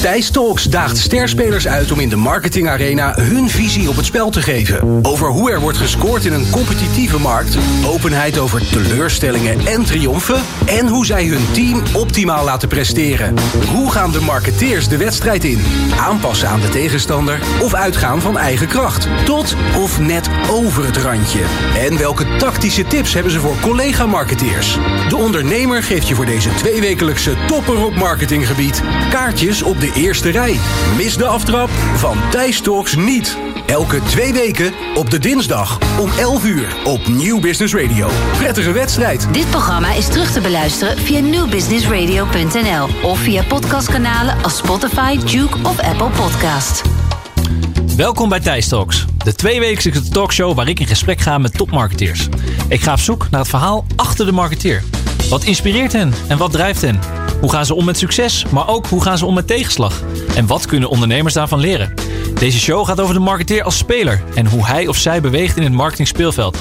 Thijs Talks daagt sterspelers uit om in de marketingarena hun visie op het spel te geven. Over hoe er wordt gescoord in een competitieve markt, openheid over teleurstellingen en triomfen en hoe zij hun team optimaal laten presteren. Hoe gaan de marketeers de wedstrijd in? Aanpassen aan de tegenstander of uitgaan van eigen kracht? Tot of net over het randje? En welke tactische tips hebben ze voor collega-marketeers? De ondernemer geeft je voor deze tweewekelijkse topper op marketinggebied kaartjes op de eerste rij. Mis de aftrap van Thijs Talks niet. Elke twee weken op de dinsdag om 11 uur op Nieuw Business Radio. Prettige wedstrijd. Dit programma is terug te beluisteren via newbusinessradio.nl of via podcastkanalen als Spotify, Duke of Apple Podcast. Welkom bij Thijs Talks, de tweewekelijkse talkshow waar ik in gesprek ga met topmarketeers. Ik ga op zoek naar het verhaal achter de marketeer. Wat inspireert hen en wat drijft hen? Hoe gaan ze om met succes, maar ook hoe gaan ze om met tegenslag? En wat kunnen ondernemers daarvan leren? Deze show gaat over de marketeer als speler en hoe hij of zij beweegt in het marketingspeelveld.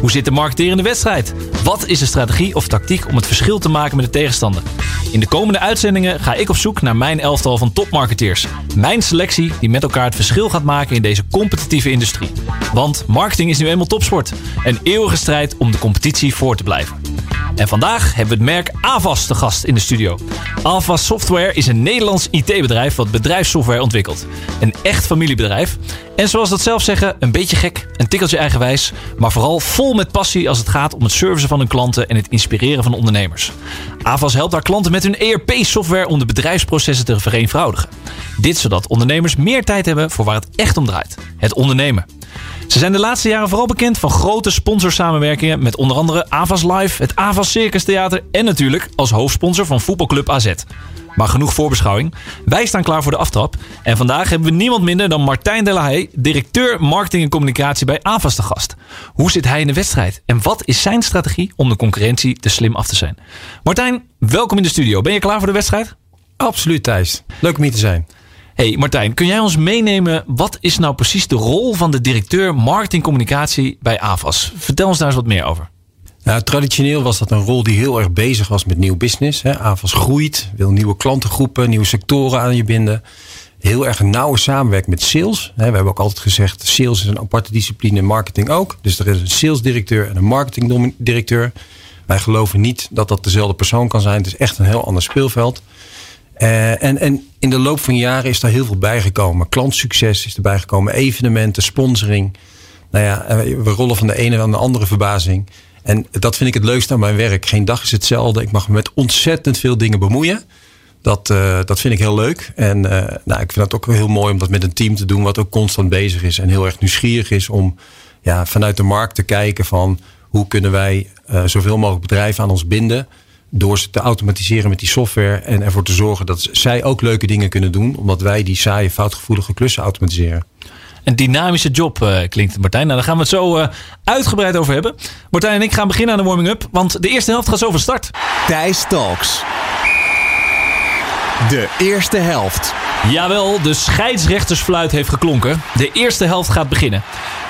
Hoe zit de marketeer in de wedstrijd? Wat is de strategie of tactiek om het verschil te maken met de tegenstander? In de komende uitzendingen ga ik op zoek naar mijn elftal van topmarketeers. Mijn selectie die met elkaar het verschil gaat maken in deze competitieve industrie. Want marketing is nu eenmaal topsport. Een eeuwige strijd om de competitie voor te blijven. En vandaag hebben we het merk Avas te gast in de studio. Avas Software is een Nederlands IT-bedrijf wat bedrijfssoftware ontwikkelt. Een echt familiebedrijf. En zoals dat zelf zeggen, een beetje gek, een tikkeltje eigenwijs, maar vooral vol met passie als het gaat om het servicen van hun klanten en het inspireren van ondernemers. Avas helpt haar klanten met hun ERP-software om de bedrijfsprocessen te vereenvoudigen. Dit zodat ondernemers meer tijd hebben voor waar het echt om draait: het ondernemen. Ze zijn de laatste jaren vooral bekend van grote sponsorsamenwerkingen met onder andere Avas Live, het Avas Circus Theater en natuurlijk als hoofdsponsor van voetbalclub AZ. Maar genoeg voorbeschouwing. Wij staan klaar voor de aftrap. En vandaag hebben we niemand minder dan Martijn Delahaye, directeur marketing en communicatie bij Avas te gast. Hoe zit hij in de wedstrijd? En wat is zijn strategie om de concurrentie te slim af te zijn? Martijn, welkom in de studio. Ben je klaar voor de wedstrijd? Absoluut Thijs. Leuk om hier te zijn. Hey Martijn, kun jij ons meenemen? Wat is nou precies de rol van de directeur marketing communicatie bij AVAS? Vertel ons daar eens wat meer over. Nou, traditioneel was dat een rol die heel erg bezig was met nieuw business. Hè. Groeit, wil nieuwe klantengroepen, nieuwe sectoren aan je binden. Heel erg nauwe samenwerking met sales. We hebben ook altijd gezegd, sales is een aparte discipline, marketing ook. Dus er is een salesdirecteur en een marketingdirecteur. Wij geloven niet dat dat dezelfde persoon kan zijn. Het is echt een heel ander speelveld. Uh, en, en in de loop van jaren is daar heel veel bijgekomen. Klantsucces is erbij gekomen, evenementen, sponsoring. Nou ja, eh, we rollen van de ene naar de andere verbazing. En dat vind ik het leukste aan mijn werk. Geen dag is hetzelfde. Ik mag me met ontzettend veel dingen bemoeien. Dat, uh, dat vind ik heel leuk. En nou, ik vind het ook heel mooi om dat met een team te doen, wat ook constant bezig is en heel erg nieuwsgierig is om ja, vanuit de markt te kijken van hoe kunnen wij zoveel mogelijk bedrijven aan ons binden door ze te automatiseren met die software en ervoor te zorgen dat zij ook leuke dingen kunnen doen, omdat wij die saaie, foutgevoelige klussen automatiseren. Een dynamische job uh, klinkt Martijn. Nou, daar gaan we het zo uh, uitgebreid over hebben. Martijn en ik gaan beginnen aan de warming-up, want de eerste helft gaat zo van start. Thijs Talks. De eerste helft. Jawel, de scheidsrechtersfluit heeft geklonken. De eerste helft gaat beginnen.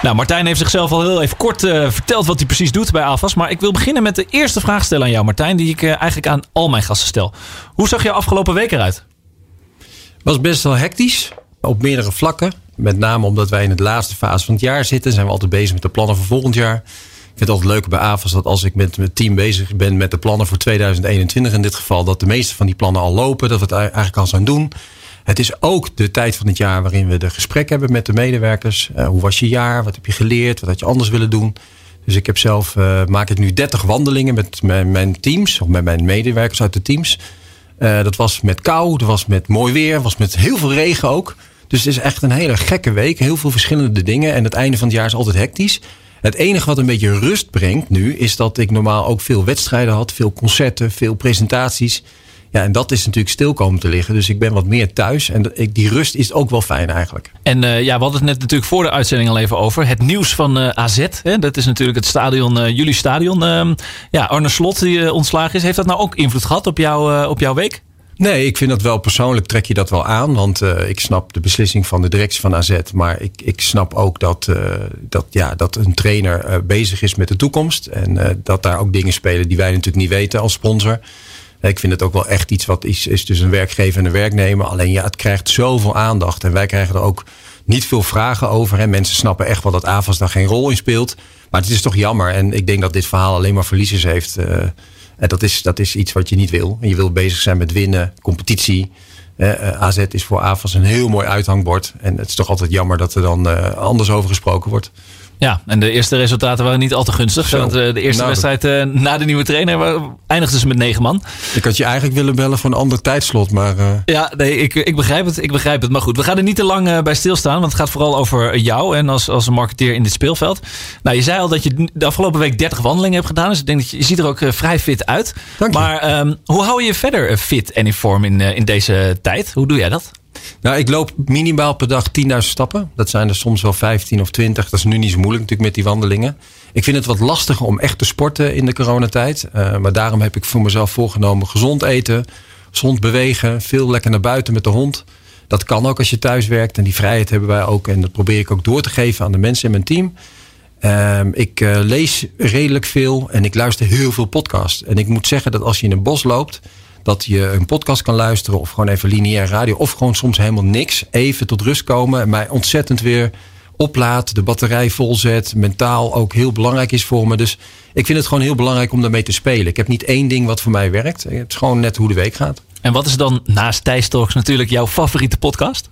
Nou, Martijn heeft zichzelf al heel even kort uh, verteld wat hij precies doet bij AFAS. Maar ik wil beginnen met de eerste vraag stellen aan jou, Martijn, die ik uh, eigenlijk aan al mijn gasten stel. Hoe zag je afgelopen week eruit? Was best wel hectisch op meerdere vlakken. Met name omdat wij in de laatste fase van het jaar zitten, zijn we altijd bezig met de plannen voor volgend jaar. Ik vind het altijd leuk bij AFAS dat als ik met mijn team bezig ben met de plannen voor 2021 in dit geval, dat de meeste van die plannen al lopen, dat we het eigenlijk al zijn doen. Het is ook de tijd van het jaar waarin we de gesprek hebben met de medewerkers. Uh, hoe was je jaar? Wat heb je geleerd? Wat had je anders willen doen? Dus ik heb zelf, uh, maak ik nu 30 wandelingen met mijn, mijn, teams, of met mijn medewerkers uit de teams. Uh, dat was met kou, dat was met mooi weer, was met heel veel regen ook. Dus het is echt een hele gekke week. Heel veel verschillende dingen. En het einde van het jaar is altijd hectisch. Het enige wat een beetje rust brengt nu, is dat ik normaal ook veel wedstrijden had, veel concerten, veel presentaties. Ja, en dat is natuurlijk stil komen te liggen. Dus ik ben wat meer thuis. En die rust is ook wel fijn eigenlijk. En uh, ja, we hadden het net natuurlijk voor de uitzending al even over. Het nieuws van uh, AZ. Hè? Dat is natuurlijk het stadion, uh, jullie stadion. Ehm, ja, Arne Slot die ontslagen is. Heeft dat nou ook invloed gehad op, jou, op jouw week? Nee, ik vind dat wel persoonlijk trek je dat wel aan. Want uh, ik snap de beslissing van de directie van AZ. Maar ik, ik snap ook dat, uh, dat, ja, dat een trainer uh, bezig is met de toekomst. En dat daar ook dingen spelen die wij natuurlijk niet weten als sponsor. Ik vind het ook wel echt iets wat is, tussen een werkgever en een werknemer. Alleen ja, het krijgt zoveel aandacht. En wij krijgen er ook niet veel vragen over. Hè. Mensen snappen echt wel dat AFAS daar geen rol in speelt. Maar het is toch jammer. En ik denk dat dit verhaal alleen maar verliezers heeft. Uh, en dat is, dat is iets wat je niet wil. Je wil bezig zijn met winnen, competitie. Uh, AZ is voor AFAS een heel mooi uithangbord. En het is toch altijd jammer dat er dan anders over gesproken wordt. Ja, en de eerste resultaten waren niet al te gunstig. Zo. Want uh, de eerste nou, wedstrijd uh, na de nieuwe trainer eindigde ze met negen man. Ik had je eigenlijk willen bellen voor een ander tijdslot, maar... Uh... Ja, nee, ik, ik begrijp het. Ik begrijp het. Maar goed, we gaan er niet te lang bij stilstaan. Want het gaat vooral over jou en als, als een marketeer in dit speelveld. Nou, je zei al dat je de afgelopen week 30 wandelingen hebt gedaan. Dus ik denk dat je, je ziet er ook vrij fit uit. Dank je. Maar um, hoe hou je je verder fit en in vorm in, in deze tijd? Hoe doe jij dat? Nou, ik loop minimaal per dag 10.000 stappen. Dat zijn er soms wel 15 of 20. Dat is nu niet zo moeilijk natuurlijk met die wandelingen. Ik vind het wat lastiger om echt te sporten in de coronatijd. Uh, maar daarom heb ik voor mezelf voorgenomen gezond eten, gezond bewegen, veel lekker naar buiten met de hond. Dat kan ook als je thuis werkt en die vrijheid hebben wij ook. En dat probeer ik ook door te geven aan de mensen in mijn team. Uh, ik uh, lees redelijk veel en ik luister heel veel podcasts. En ik moet zeggen dat als je in een bos loopt dat je een podcast kan luisteren of gewoon even lineair radio of gewoon soms helemaal niks. Even tot rust komen en mij ontzettend weer oplaat, de batterij volzet, mentaal ook heel belangrijk is voor me. Dus ik vind het gewoon heel belangrijk om daarmee te spelen. Ik heb niet één ding wat voor mij werkt. Het is gewoon net hoe de week gaat. En wat is dan naast Thijs natuurlijk jouw favoriete podcast?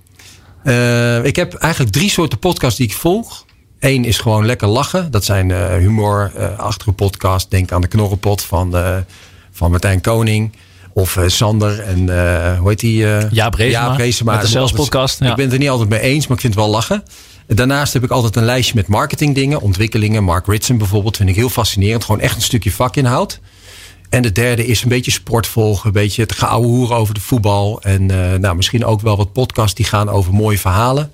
Uh, ik heb eigenlijk drie soorten podcasts die ik volg. Eén is gewoon lekker lachen. Dat zijn uh, humor, uh, achtige podcast. Denk aan de Knorrenpot van, van Martijn Koning. Of uh, Sander en uh, hoe heet die? Uh, Jaap Reesema. Jaap Reesema. Met de podcast. Ja. Ik ben het er niet altijd mee eens, maar ik vind het wel lachen. Daarnaast heb ik altijd een lijstje met marketingdingen, ontwikkelingen. Mark Ritson bijvoorbeeld vind ik heel fascinerend. Gewoon echt een stukje vakinhoud. En de derde is een beetje sport volgen. Een beetje het geouwehoeren over de voetbal. En nou, misschien ook wel wat podcasts die gaan over mooie verhalen.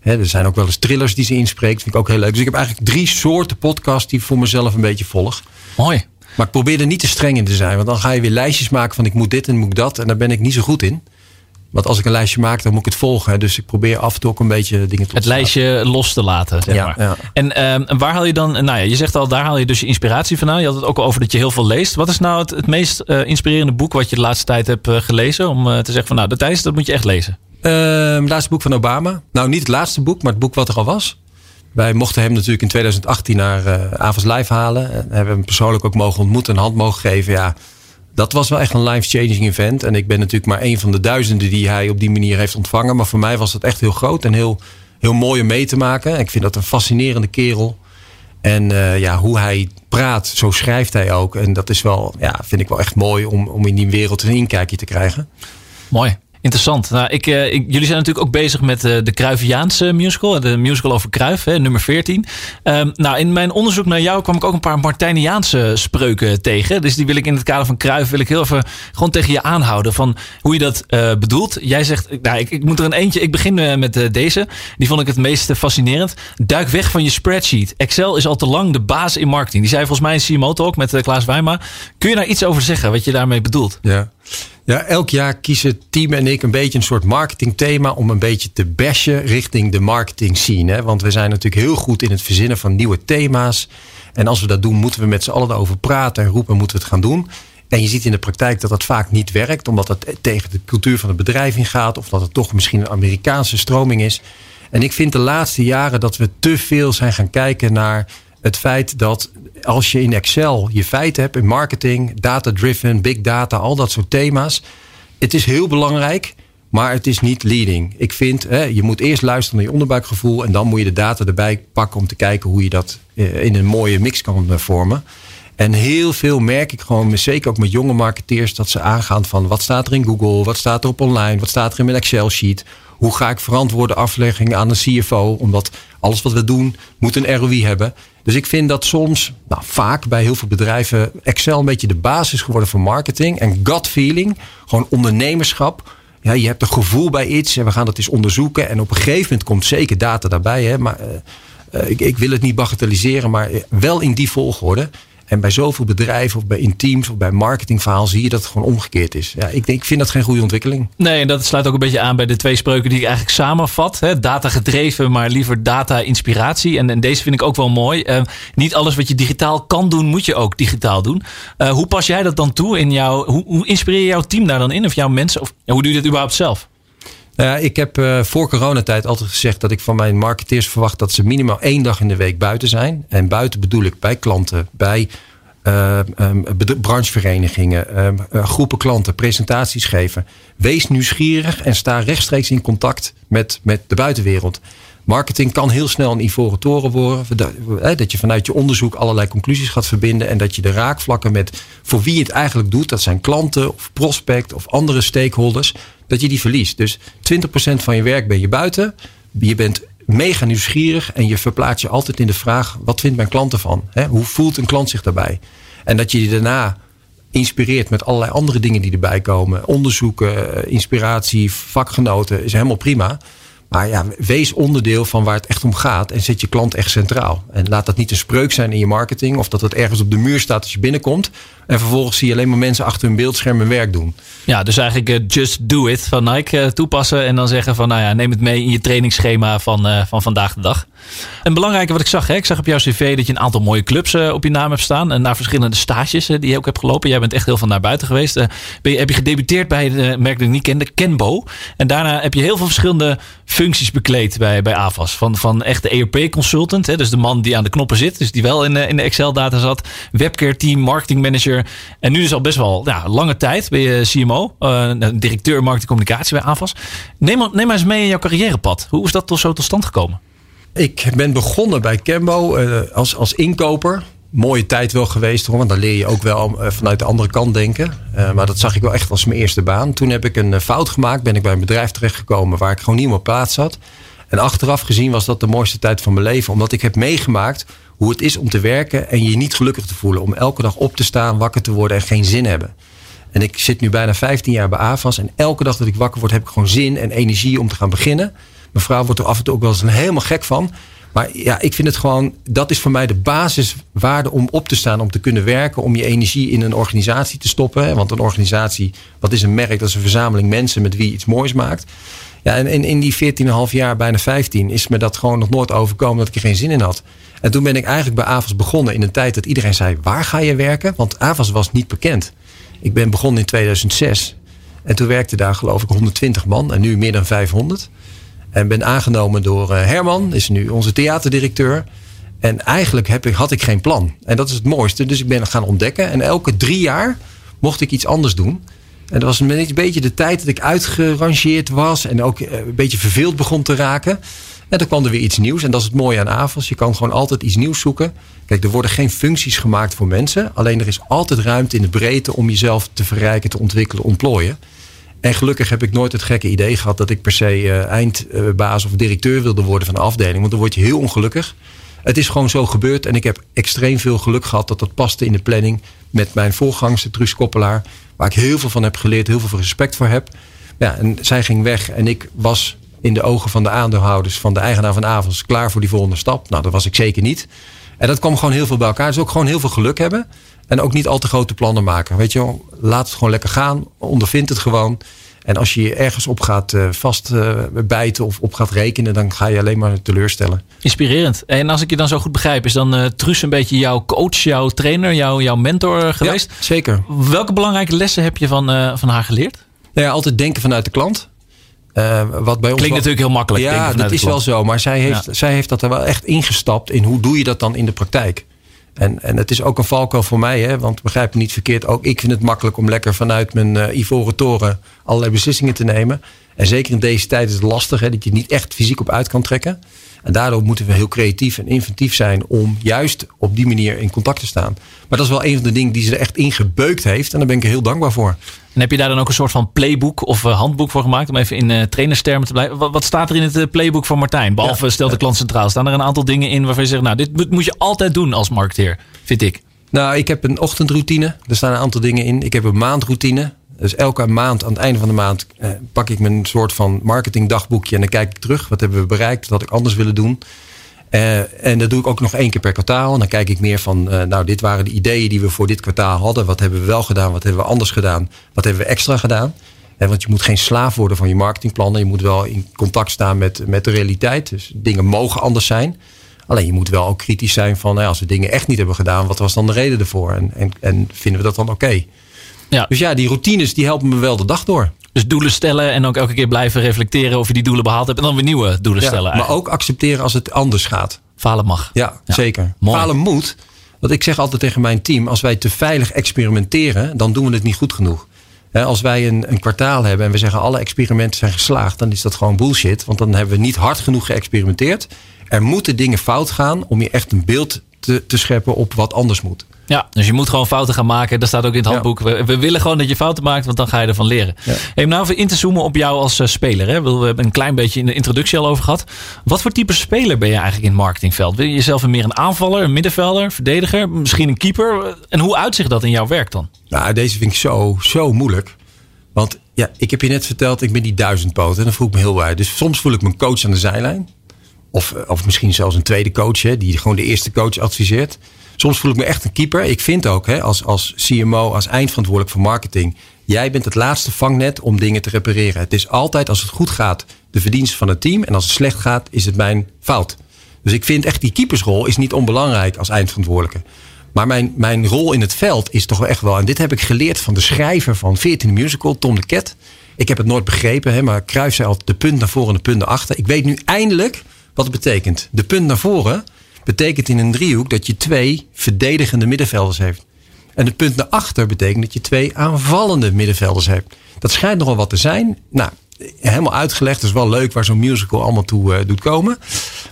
He, er zijn ook wel eens thrillers die ze inspreekt. Vind ik ook heel leuk. Dus ik heb eigenlijk drie soorten podcasts die ik voor mezelf een beetje volg. Mooi. Maar ik probeer er niet te streng in te zijn. Want dan ga je weer lijstjes maken van ik moet dit en moet dat. En daar ben ik niet zo goed in. Want als ik een lijstje maak, dan moet ik het volgen. Dus ik probeer af en toe ook een beetje dingen te Het lijstje los te laten. Zeg ja, maar. ja. En um, waar haal je dan, nou ja, je zegt al, daar haal je dus je inspiratie vandaan. Je had het ook al over dat je heel veel leest. Wat is nou het, het meest uh, inspirerende boek wat je de laatste tijd hebt uh, gelezen? Om uh, te zeggen van nou, dat Thijs, dat moet je echt lezen. Uh, het laatste boek van Obama. Nou, niet het laatste boek, maar het boek wat er al was. Wij mochten hem natuurlijk in 2018 naar uh, Avals Live halen. En hebben hem persoonlijk ook mogen ontmoeten, een hand mogen geven. Ja, dat was wel echt een life-changing event. En ik ben natuurlijk maar een van de duizenden die hij op die manier heeft ontvangen. Maar voor mij was het echt heel groot en heel, heel mooi om mee te maken. Ik vind dat een fascinerende kerel. En uh, ja, hoe hij praat, zo schrijft hij ook. En dat is wel, ja, vind ik wel echt mooi om, om in die wereld een inkijkje te krijgen. Mooi. Interessant. Nou, ik, uh, ik, jullie zijn natuurlijk ook bezig met uh, de Cruyffiaanse musical. De musical over Cruyff, nummer 14. Um, nou, in mijn onderzoek naar jou kwam ik ook een paar Martijniaanse spreuken tegen. Dus die wil ik in het kader van Cruyff wil ik heel even gewoon tegen je aanhouden. Van hoe je dat uh, bedoelt. Jij zegt, nou, ik, ik moet er een eentje. Ik begin met deze. Die vond ik het meest fascinerend. Duik weg van je spreadsheet. Excel is al te lang de baas in marketing. Die zei volgens mij in CMO ook met Klaas Wijma. Kun je daar iets over zeggen wat je daarmee bedoelt? Ja. Ja, elk jaar kiezen team en ik een beetje een soort marketingthema om een beetje te bashen richting de marketing scene. Hè? Want we zijn natuurlijk heel goed in het verzinnen van nieuwe thema's. En als we dat doen, moeten we met z'n allen erover praten en roepen, moeten we het gaan doen. En je ziet in de praktijk dat dat vaak niet werkt, omdat het tegen de cultuur van het bedrijf ingaat, of dat het toch misschien een Amerikaanse stroming is. En ik vind de laatste jaren dat we te veel zijn gaan kijken naar het feit dat als je in Excel je feiten hebt in marketing, data-driven, big data, al dat soort thema's. Het is heel belangrijk, maar het is niet leading. Ik vind, hè, je moet eerst luisteren naar je onderbuikgevoel en dan moet je de data erbij pakken om te kijken hoe je dat in een mooie mix kan vormen. En heel veel merk ik gewoon, zeker ook met jonge marketeers, dat ze aangaan van wat staat er in Google, wat staat er op online, wat staat er in mijn Excel sheet. Hoe ga ik verantwoorde aflegging aan een CFO? Omdat alles wat we doen moet een ROI hebben. Dus ik vind dat soms, nou, vaak bij heel veel bedrijven, Excel een beetje de basis geworden voor marketing. En gut feeling, gewoon ondernemerschap. Ja, je hebt een gevoel bij iets en we gaan dat eens onderzoeken. En op een gegeven moment komt zeker data daarbij. Hè, maar uh, ik, ik wil het niet bagatelliseren, maar wel in die volgorde. En bij zoveel bedrijven of bij in teams of bij marketingverhaal zie je dat het gewoon omgekeerd is. Ja, ik, denk, ik vind dat geen goede ontwikkeling. Nee, en dat sluit ook een beetje aan bij de twee spreuken die ik eigenlijk samenvat. Hè? Data gedreven, maar liever data inspiratie. En, en deze vind ik ook wel mooi. Uh, niet alles wat je digitaal kan doen, moet je ook digitaal doen. Uh, hoe pas jij dat dan toe in jouw. Hoe, hoe inspireer je jouw team daar dan in? Of jouw mensen? Of hoe doe je dit überhaupt zelf? Nou ja, ik heb uh, voor coronatijd altijd gezegd dat ik van mijn marketeers verwacht dat ze minimaal één dag in de week buiten zijn. En buiten bedoel ik bij klanten, bij uh, um, brancheverenigingen, um, uh, groepen klanten, presentaties geven. Wees nieuwsgierig en sta rechtstreeks in contact met, met de buitenwereld. Marketing kan heel snel een ivoren toren worden. Dat je vanuit je onderzoek allerlei conclusies gaat verbinden. En dat je de raakvlakken met voor wie je het eigenlijk doet. Dat zijn klanten of prospect of andere stakeholders. Dat je die verliest. Dus 20% van je werk ben je buiten. Je bent mega nieuwsgierig. En je verplaatst je altijd in de vraag. Wat vindt mijn klant ervan? Hoe voelt een klant zich daarbij? En dat je die daarna inspireert met allerlei andere dingen die erbij komen. Onderzoeken, inspiratie, vakgenoten is helemaal prima. Maar ja, wees onderdeel van waar het echt om gaat. En zet je klant echt centraal. En laat dat niet een spreuk zijn in je marketing. Of dat het ergens op de muur staat als je binnenkomt. En vervolgens zie je alleen maar mensen achter hun beeldscherm hun werk doen. Ja, dus eigenlijk uh, just do it van Nike uh, toepassen. En dan zeggen van nou ja, neem het mee in je trainingsschema van, uh, van vandaag de dag. Een belangrijke wat ik zag, hè, ik zag op jouw cv dat je een aantal mooie clubs op je naam hebt staan. En naar verschillende stages die je ook hebt gelopen. Jij bent echt heel veel naar buiten geweest. ben je, heb je gedebuteerd bij het merk dat ik niet kende, Kenbo. En daarna heb je heel veel verschillende functies bekleed bij, bij AVAS. Van, van echt de ERP consultant, hè, dus de man die aan de knoppen zit. Dus die wel in, in de Excel data zat. Webcare team, marketing manager en nu is al best wel ja, lange tijd ben je CMO, directeur marketing communicatie bij AVAS. Neem, neem maar eens mee in jouw carrièrepad. Hoe is dat toch zo tot stand gekomen? Ik ben begonnen bij Cambo uh, als, als inkoper. Mooie tijd wel geweest hoor, want dan leer je ook wel uh, vanuit de andere kant denken. Uh, maar dat zag ik wel echt als mijn eerste baan. Toen heb ik een fout gemaakt, ben ik bij een bedrijf terechtgekomen waar ik gewoon niet meer plaats zat. En achteraf gezien was dat de mooiste tijd van mijn leven, omdat ik heb meegemaakt hoe het is om te werken en je niet gelukkig te voelen. Om elke dag op te staan, wakker te worden en geen zin hebben. En ik zit nu bijna 15 jaar bij AVAS. En elke dag dat ik wakker word, heb ik gewoon zin en energie om te gaan beginnen. Mijn vrouw wordt er af en toe ook wel eens helemaal gek van. Maar ja, ik vind het gewoon, dat is voor mij de basiswaarde om op te staan, om te kunnen werken, om je energie in een organisatie te stoppen. Want een organisatie, wat is een merk? Dat is een verzameling mensen met wie iets moois maakt. Ja, en in, in die 14,5 jaar, bijna 15, is me dat gewoon nog nooit overkomen dat ik er geen zin in had. En toen ben ik eigenlijk bij AVAS begonnen in een tijd dat iedereen zei: waar ga je werken? Want AVAS was niet bekend. Ik ben begonnen in 2006. En toen werkte daar geloof ik 120 man en nu meer dan 500. En ben aangenomen door eh, Herman, is nu onze theaterdirecteur. En eigenlijk heb ik, had ik geen plan. En dat is het mooiste. Dus ik ben gaan ontdekken. En elke drie jaar mocht ik iets anders doen. En dat was een beetje de tijd dat ik uitgerangeerd was. En ook eh, een beetje verveeld begon te raken. En dan kwam er weer iets nieuws. En dat is het mooie aan AVAS. Je kan gewoon altijd iets nieuws zoeken. Kijk, er worden geen functies gemaakt voor mensen. Alleen er is altijd ruimte in de breedte om jezelf te verrijken, te ontwikkelen, ontplooien. En gelukkig heb ik nooit het gekke idee gehad dat ik per se uh, eindbaas of directeur wilde worden van een afdeling. Want dan word je heel ongelukkig. Het is gewoon zo gebeurd. En ik heb extreem veel geluk gehad dat dat paste in de planning met mijn voorgangster Truus Koppelaar. Waar ik heel veel van heb geleerd, heel veel respect voor heb. Ja, en zij ging weg en ik was in de ogen van de aandeelhouders, van de eigenaar van Avals, klaar voor die volgende stap. Nou, dat was ik zeker niet. En dat kwam gewoon heel veel bij elkaar. Dus ook gewoon heel veel geluk hebben. En ook niet al te grote plannen maken. Weet je, laat het gewoon lekker gaan. Ondervind het gewoon. En als je je ergens op gaat uh, vastbijten uh, of op gaat rekenen, dan ga je alleen maar teleurstellen. Inspirerend. En als ik je dan zo goed begrijp, is dan uh, Truus een beetje jouw coach, jouw trainer, jouw, jouw mentor geweest? Ja, zeker. Welke belangrijke lessen heb je van, van haar geleerd? Nou ja, altijd denken vanuit de klant. Uh, wat bij ons Klinkt natuurlijk heel makkelijk. Ja, dat is wel zo. Maar zij heeft, ja. zij heeft dat er wel echt ingestapt in hoe doe je dat dan in de praktijk. En, en het is ook een valkuil voor mij, hè, want begrijp me niet verkeerd. Ook ik vind het makkelijk om lekker vanuit mijn uh, ivoren toren allerlei beslissingen te nemen. En zeker in deze tijd is het lastig hè, dat je niet echt fysiek op uit kan trekken. En daardoor moeten we heel creatief en inventief zijn om juist op die manier in contact te staan. Maar dat is wel een van de dingen die ze er echt ingebeukt heeft. En daar ben ik er heel dankbaar voor. En heb je daar dan ook een soort van playbook of uh, handboek voor gemaakt? Om even in uh, trainerstermen te blijven. Wat, wat, staat er in het uh, playbook van Martijn? Behalve ja, stelt de klant centraal. Staan er een aantal dingen in waarvan je zegt... nou, dit moet je altijd doen als marketeer, vind ik. Nou, ik heb een ochtendroutine. Er staan een aantal dingen in. Ik heb een maandroutine. Dus elke maand, aan het einde van de maand, eh, pak ik mijn soort van marketingdagboekje en dan kijk ik terug. Wat hebben we bereikt? Wat had ik anders willen doen? Uh, en dat doe ik ook nog één keer per kwartaal. En dan kijk ik meer van, uh, nou, dit waren de ideeën die we voor dit kwartaal hadden. Wat hebben we wel gedaan? Wat hebben we anders gedaan? Wat hebben we extra gedaan? En want je moet geen slaaf worden van je marketingplannen. Je moet wel in contact staan met, met de realiteit. Dus dingen mogen anders zijn. Alleen je moet wel ook kritisch zijn van, nou, als we dingen echt niet hebben gedaan, wat was dan de reden ervoor? En, en, en vinden we dat dan oké? Ja. Dus ja, die routines die helpen me wel de dag door. Dus doelen stellen en ook elke keer blijven reflecteren of je die doelen behaald hebt. En dan weer nieuwe doelen ja, stellen. Maar ook accepteren als het anders gaat. Falen mag. Ja, ja. zeker. Mooi. Falen moet. Want ik zeg altijd tegen mijn team: als wij te veilig experimenteren, dan doen we het niet goed genoeg. Als wij een, een kwartaal hebben en we zeggen alle experimenten zijn geslaagd, dan is dat gewoon bullshit. Want dan hebben we niet hard genoeg geëxperimenteerd. Er moeten dingen fout gaan om je echt een beeld te, te scheppen op wat anders moet. Ja, dus je moet gewoon fouten gaan maken. Dat staat ook in het handboek. We, we, willen gewoon dat je fouten maakt, want dan ga je ervan leren. Ja. Hey, nou even in te zoomen op jou als uh, speler. Hè. We hebben een klein beetje in de introductie al over gehad. Wat voor type speler ben je eigenlijk in het marketingveld? Wil je jezelf een meer een aanvaller, een middenvelder, verdediger, misschien een keeper? En hoe uitzicht dat in jouw werk dan? Nou, deze vind ik zo, zo moeilijk. Want ja, ik heb je net verteld, ik ben die duizendpoot. En dan voel ik me heel bij. Dus soms voel ik mijn coach aan de zijlijn. Of, of misschien zelfs een tweede coach, hè, die gewoon de eerste coach adviseert. Soms voel ik me echt een keeper. Ik vind ook, hè, als, als CMO, als eindverantwoordelijk voor marketing. Jij bent het laatste vangnet om dingen te repareren. Het is altijd, als het goed gaat, de verdienste van het team. En als het slecht gaat, is het mijn fout. Dus ik vind echt die keepersrol is niet onbelangrijk als eindverantwoordelijke. Maar mijn, mijn rol in het veld is toch wel echt wel. En dit heb ik geleerd van de schrijver van 14 Musical, Tom de Ket. Ik heb het nooit begrepen, hè, maar Kruis zei de punt naar voren en de punt naar achter. Ik weet nu eindelijk wat het betekent. De punt naar voren betekent in een driehoek dat je twee verdedigende middenvelders heeft. En het punt naar achter betekent dat je twee aanvallende middenvelders hebt. Dat schijnt nogal wat te zijn. Nou, helemaal uitgelegd. Dat is wel leuk waar zo'n musical allemaal toe uh, doet komen.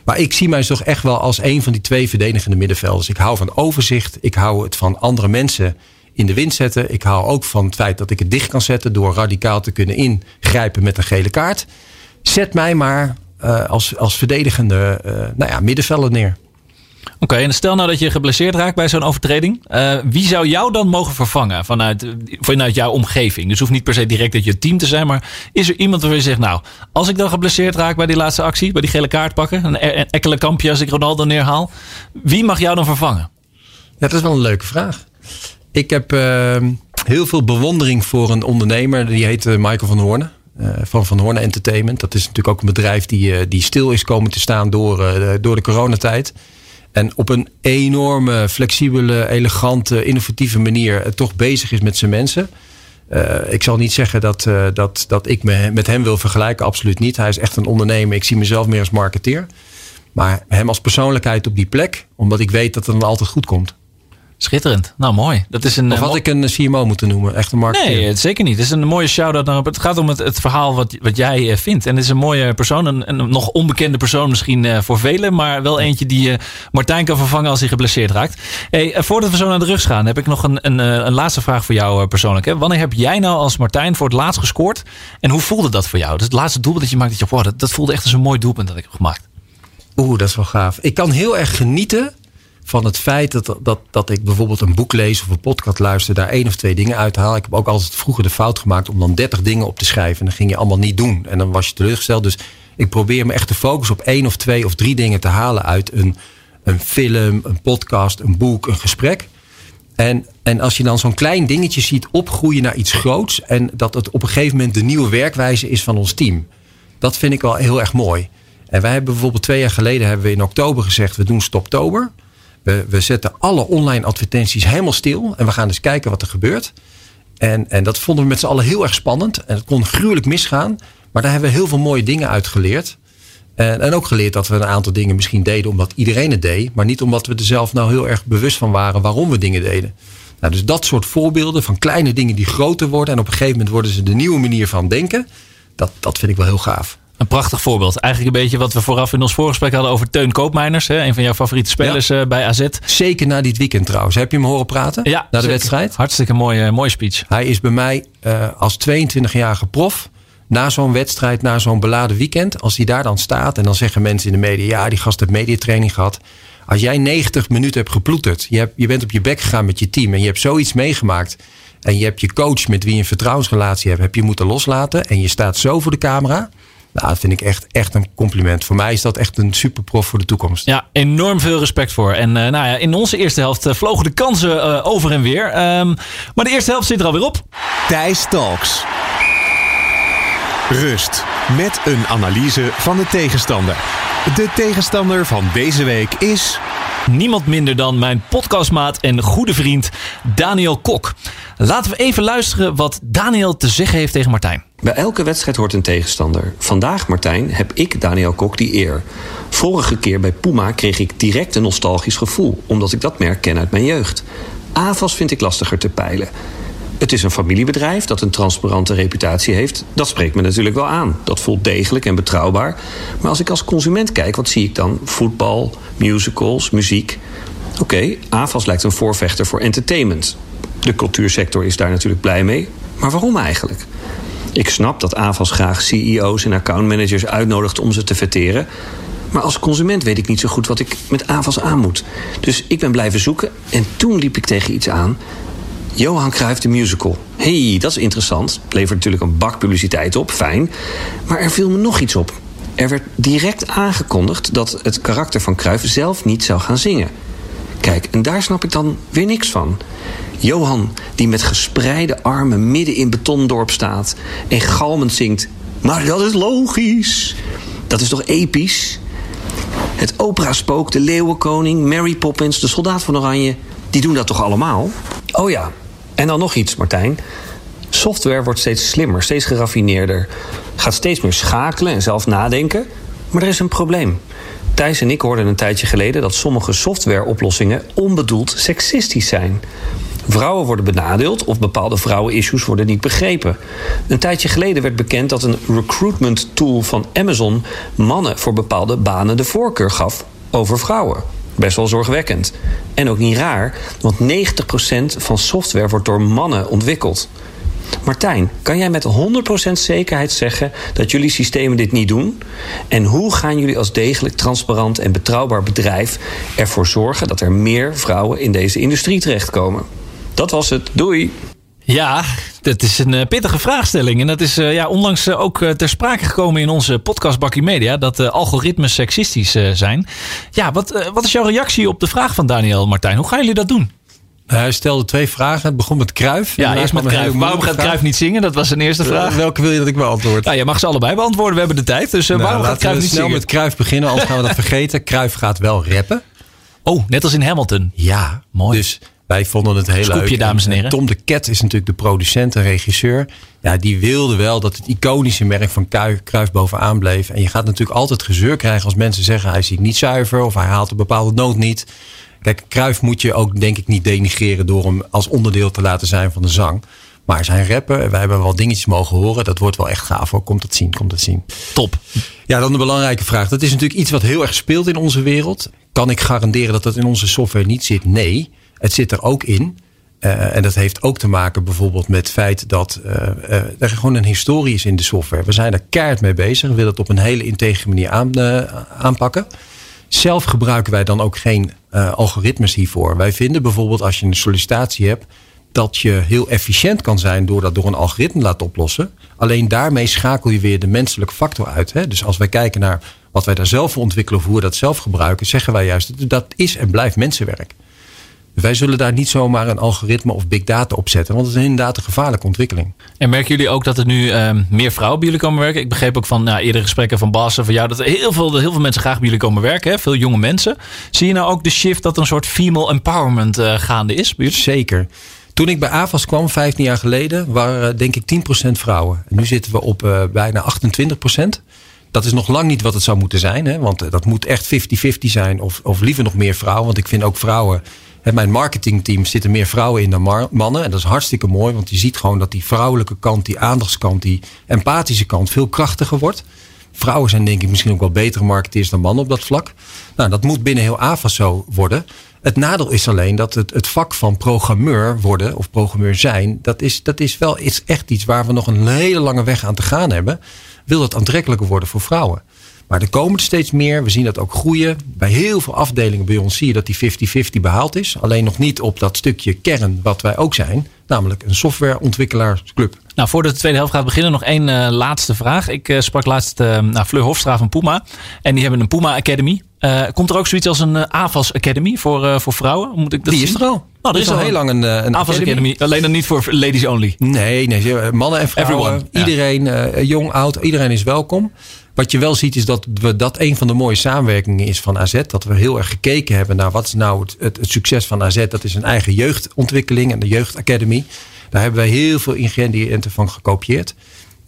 Maar ik zie mij toch echt wel als een van die twee verdedigende middenvelders. Ik hou van overzicht. Ik hou het van andere mensen in de wind zetten. Ik hou ook van het feit dat ik het dicht kan zetten door radicaal te kunnen ingrijpen met een gele kaart. Zet mij maar uh, als, als verdedigende uh, nou ja, middenvelder neer. Oké, en stel nou dat je geblesseerd raakt bij zo'n overtreding. Uh, wie zou jou dan mogen vervangen vanuit, vanuit jouw omgeving? Dus hoeft niet per se direct dat je team te zijn. Maar is er iemand waarvan je zegt, nou, als ik dan geblesseerd raak bij die laatste actie, bij die gele kaart pakken, een, een ekkele kampje als ik Ronaldo neerhaal. Wie mag jou dan vervangen? Ja, dat is wel een leuke vraag. Ik heb uh, heel veel bewondering voor een ondernemer. Die heet Michael van Hoornen. Van Van Hoornen Entertainment. Dat is natuurlijk ook een bedrijf die, die stil is komen te staan door, door de coronatijd. En op een enorme, flexibele, elegante, innovatieve manier toch bezig is met zijn mensen. Uh, ik zal niet zeggen dat, uh, dat, dat ik me met hem wil vergelijken, absoluut niet. Hij is echt een ondernemer. Ik zie mezelf meer als marketeer. Maar hem als persoonlijkheid op die plek, omdat ik weet dat het dan altijd goed komt. Schitterend. Nou, mooi. Dat is een, of had ik een CMO moeten noemen? Echt een marketeer? Nee, zeker niet. Het is een mooie shout-out naar Het gaat om het, het verhaal wat, wat jij eh, vindt. En het is een mooie persoon. Een, een nog onbekende persoon misschien voor velen. Maar wel eentje die Martijn kan vervangen als hij geblesseerd raakt. Hey, voordat we zo naar de rug gaan, heb ik nog een, een, een laatste vraag voor jou persoonlijk. Hè. Wanneer heb jij nou als Martijn voor het laatst gescoord? En hoe voelde dat voor jou? Dus het laatste doelpunt dat je maakt, dat je, wow, dat, dat voelde echt als een mooi doelpunt dat ik heb gemaakt. Oeh, dat is wel gaaf. Ik kan heel erg genieten van het feit dat, dat, dat ik bijvoorbeeld een boek lees of een podcast luister, daar één of twee dingen uithaal. Ik heb ook altijd vroeger de fout gemaakt om dan dertig dingen op te schrijven. En dan ging je allemaal niet doen. En dan was je teleurgesteld. Dus ik probeer me echt te focussen op één of twee of drie dingen te halen uit een, een film, een podcast, een boek, een gesprek. En, en als je dan zo'n klein dingetje ziet opgroeien naar iets groots. En dat het op een gegeven moment de nieuwe werkwijze is van ons team. Dat vind ik wel heel erg mooi. En wij hebben bijvoorbeeld twee jaar geleden hebben we in oktober gezegd: we doen Stoptober. We, zetten alle online advertenties helemaal stil. En we gaan eens kijken wat er gebeurt. En, en dat vonden we met z'n allen heel erg spannend. En het kon gruwelijk misgaan. Maar daar hebben we heel veel mooie dingen uit geleerd. En, en ook geleerd dat we een aantal dingen misschien deden omdat iedereen het deed. Maar niet omdat we er zelf nou heel erg bewust van waren waarom we dingen deden. Nou, dus dat soort voorbeelden van kleine dingen die groter worden. En op een gegeven moment worden ze de nieuwe manier van denken. Dat, dat vind ik wel heel gaaf. Een prachtig voorbeeld. Eigenlijk een beetje wat we vooraf in ons voorgesprek hadden over Teun Koopmeiners. Hè? Een van jouw favoriete spelers ja. bij AZ. Zeker na dit weekend trouwens. Heb je hem horen praten? Ja, na de zeker. wedstrijd? Hartstikke mooie, mooie speech. Hij is bij mij uh, als 22-jarige prof. Na zo'n wedstrijd, na zo'n beladen weekend. Als hij daar dan staat en dan zeggen mensen in de media... ja, die gast heeft mediatraining gehad. Als jij 90 minuten hebt geploeterd. Je, hebt, je bent op je bek gegaan met je team. En je hebt zoiets meegemaakt. En je hebt je coach met wie je een vertrouwensrelatie hebt. Heb je moeten loslaten. En je staat zo voor de camera Nou, dat vind ik echt, echt een compliment. Voor mij is dat echt een superprof voor de toekomst. Ja, enorm veel respect voor. En uh, nou ja, in onze eerste helft uh, vlogen de kansen uh, over en weer. Um, maar de eerste helft zit er alweer op. Thijs Talks. Rust. Met een analyse van de tegenstander. De tegenstander van deze week is... Niemand minder dan mijn podcastmaat en goede vriend Daniel Kok. Laten we even luisteren wat Daniel te zeggen heeft tegen Martijn. Bij elke wedstrijd hoort een tegenstander. Vandaag, Martijn, heb ik, Daniel Kok, die eer. Vorige keer bij Puma kreeg ik direct een nostalgisch gevoel... omdat ik dat merk ken uit mijn jeugd. AVAS vind ik lastiger te peilen. Het is een familiebedrijf dat een transparante reputatie heeft. Dat spreekt me natuurlijk wel aan. Dat voelt degelijk en betrouwbaar. Maar als ik als consument kijk, wat zie ik dan? Voetbal, musicals, muziek. Oké, AVAS lijkt een voorvechter voor entertainment. De cultuursector is daar natuurlijk blij mee. Maar waarom eigenlijk? Ik snap dat AVAS graag CEO's en accountmanagers uitnodigt om ze te verteren. Maar als consument weet ik niet zo goed wat ik met AVAS aan moet. Dus ik ben blijven zoeken en toen liep ik tegen iets aan. Johan Cruijff de musical. hey, dat is interessant. Levert natuurlijk een bak publiciteit op, fijn. Maar er viel me nog iets op. Er werd direct aangekondigd dat het karakter van Cruijff zelf niet zou gaan zingen. Kijk, en daar snap ik dan weer niks van. Johan, die met gespreide armen midden in Betondorp staat en galmend zingt. Maar dat is logisch. Dat is toch episch? Het opera-spook, de leeuwenkoning, Mary Poppins, de soldaat van Oranje, die doen dat toch allemaal? Oh ja, en dan nog iets, Martijn. Software wordt steeds slimmer, steeds geraffineerder. Gaat steeds meer schakelen en zelf nadenken. Maar er is een probleem. Thijs en ik hoorden een tijdje geleden dat sommige softwareoplossingen onbedoeld seksistisch zijn. Vrouwen worden benadeeld of bepaalde vrouwen-issues worden niet begrepen. Een tijdje geleden werd bekend dat een recruitment tool van Amazon mannen voor bepaalde banen de voorkeur gaf over vrouwen. Best wel zorgwekkend. En ook niet raar, want 90% van software wordt door mannen ontwikkeld. Martijn, kan jij met 100% zekerheid zeggen dat jullie systemen dit niet doen? En hoe gaan jullie als degelijk, transparant en betrouwbaar bedrijf ervoor zorgen dat er meer vrouwen in deze industrie terechtkomen? Dat was het. Doei! Ja, dat is een pittige vraagstelling. En dat is ja, onlangs ook ter sprake gekomen in onze podcast Bakkie Media. Dat uh, algoritmes seksistisch zijn. Ja, wat, wat is jouw reactie op de vraag van Daniel Martijn? Hoe gaan jullie dat doen? Hij stelde twee vragen. Het begon met Kruif. Ja, eerst met Kruif. Waarom gaat Kruif niet zingen? Dat was zijn eerste vraag. Welke wil je dat ik beantwoord? Nou, je mag ze allebei beantwoorden. We hebben de tijd. Dus uh, nou, waarom gaat Kruif niet snel zingen? met Kruif beginnen, anders gaan we dat vergeten. Kruif gaat wel rappen. Oh, net als in Hamilton. Ja, mooi. Dus wij vonden het heel Scoopje, leuk. dames en heren. Tom de Ket is natuurlijk de producent en regisseur. Ja, die wilde wel dat het iconische merk van Kruif bovenaan bleef. En je gaat natuurlijk altijd gezeur krijgen als mensen zeggen... hij ziet niet zuiver of hij haalt een bepaalde noot niet. Kijk, Kruif moet je ook denk ik niet denigreren... door hem als onderdeel te laten zijn van de zang. Maar zijn rappen, wij hebben wel dingetjes mogen horen. Dat wordt wel echt gaaf hoor. Komt dat zien, komt dat zien. Top. Ja, dan de belangrijke vraag. Dat is natuurlijk iets wat heel erg speelt in onze wereld. Kan ik garanderen dat dat in onze software niet zit? Nee. Het zit er ook in. Uh, en dat heeft ook te maken bijvoorbeeld met het feit dat uh, uh, er gewoon een historie is in de software. We zijn er keihard mee bezig. We willen het op een hele integere manier aan, aanpakken. Zelf gebruiken wij dan ook geen algoritmes hiervoor. Wij vinden bijvoorbeeld als je een sollicitatie hebt dat je heel efficiënt kan zijn door dat door een algoritme laten oplossen. Alleen daarmee schakel je weer de menselijke factor uit. Hè? Dus als wij kijken naar wat wij daar zelf voor ontwikkelen of hoe we dat zelf gebruiken, zeggen wij juist dat is en blijft mensenwerk. Wij zullen daar niet zomaar een algoritme of big data op zetten. Want het is inderdaad een gevaarlijke ontwikkeling. En merken jullie ook dat er nu um, meer vrouwen bij jullie komen werken? Ik begreep ook van nou, eerdere gesprekken van Bas en van jou... dat er heel veel, heel veel mensen graag bij jullie komen werken. Hè? Veel jonge mensen. Zie je nou ook de shift dat een soort female empowerment uh, gaande is? Zeker. Toen ik bij AVAS kwam, 15 jaar geleden, waren denk ik 10% vrouwen. En nu zitten we op uh, bijna 28%. Dat is nog lang niet wat het zou moeten zijn. Hè? Want dat moet echt 50-50 zijn. Of, of liever nog meer vrouwen. Want ik vind ook vrouwen in mijn marketingteam zitten meer vrouwen in dan mannen. En dat is hartstikke mooi, want je ziet gewoon dat die vrouwelijke kant, die aandachtskant, die empathische kant veel krachtiger wordt. Vrouwen zijn denk ik misschien ook wel betere marketeers dan mannen op dat vlak. Nou, dat moet binnen heel AVA zo worden. Het nadeel is alleen dat het, het vak van programmeur worden of programmeur zijn, dat is, dat is wel is echt iets waar we nog een hele lange weg aan te gaan hebben. Wil het aantrekkelijker worden voor vrouwen? Maar er komen er steeds meer. We zien dat ook groeien. Bij heel veel afdelingen bij ons zie je dat die 50-50 behaald is. Alleen nog niet op dat stukje kern wat wij ook zijn. Namelijk een softwareontwikkelaarsclub. Nou, voordat de tweede helft gaat beginnen, nog één uh, laatste vraag. Ik uh, sprak laatst uh, nou, Fleur Hofstra van Puma. En die hebben een Puma Academy. komt er ook zoiets als een AVAS Academy voor, voor vrouwen? Moet ik dat die zien? is er al. Nou, er is al heel lang een, een AVAS Academy. Academy. Alleen dan niet voor ladies only. Nee, nee mannen en vrouwen. Everyone, iedereen, ja. jong, oud, iedereen is welkom. Wat je wel ziet is dat we dat een van de mooie samenwerkingen is van AZ. Dat we heel erg gekeken hebben naar wat is nou het, het, succes van AZ. Dat is een eigen jeugdontwikkeling en de jeugdacademy. Daar hebben wij heel veel ingrediënten van gekopieerd.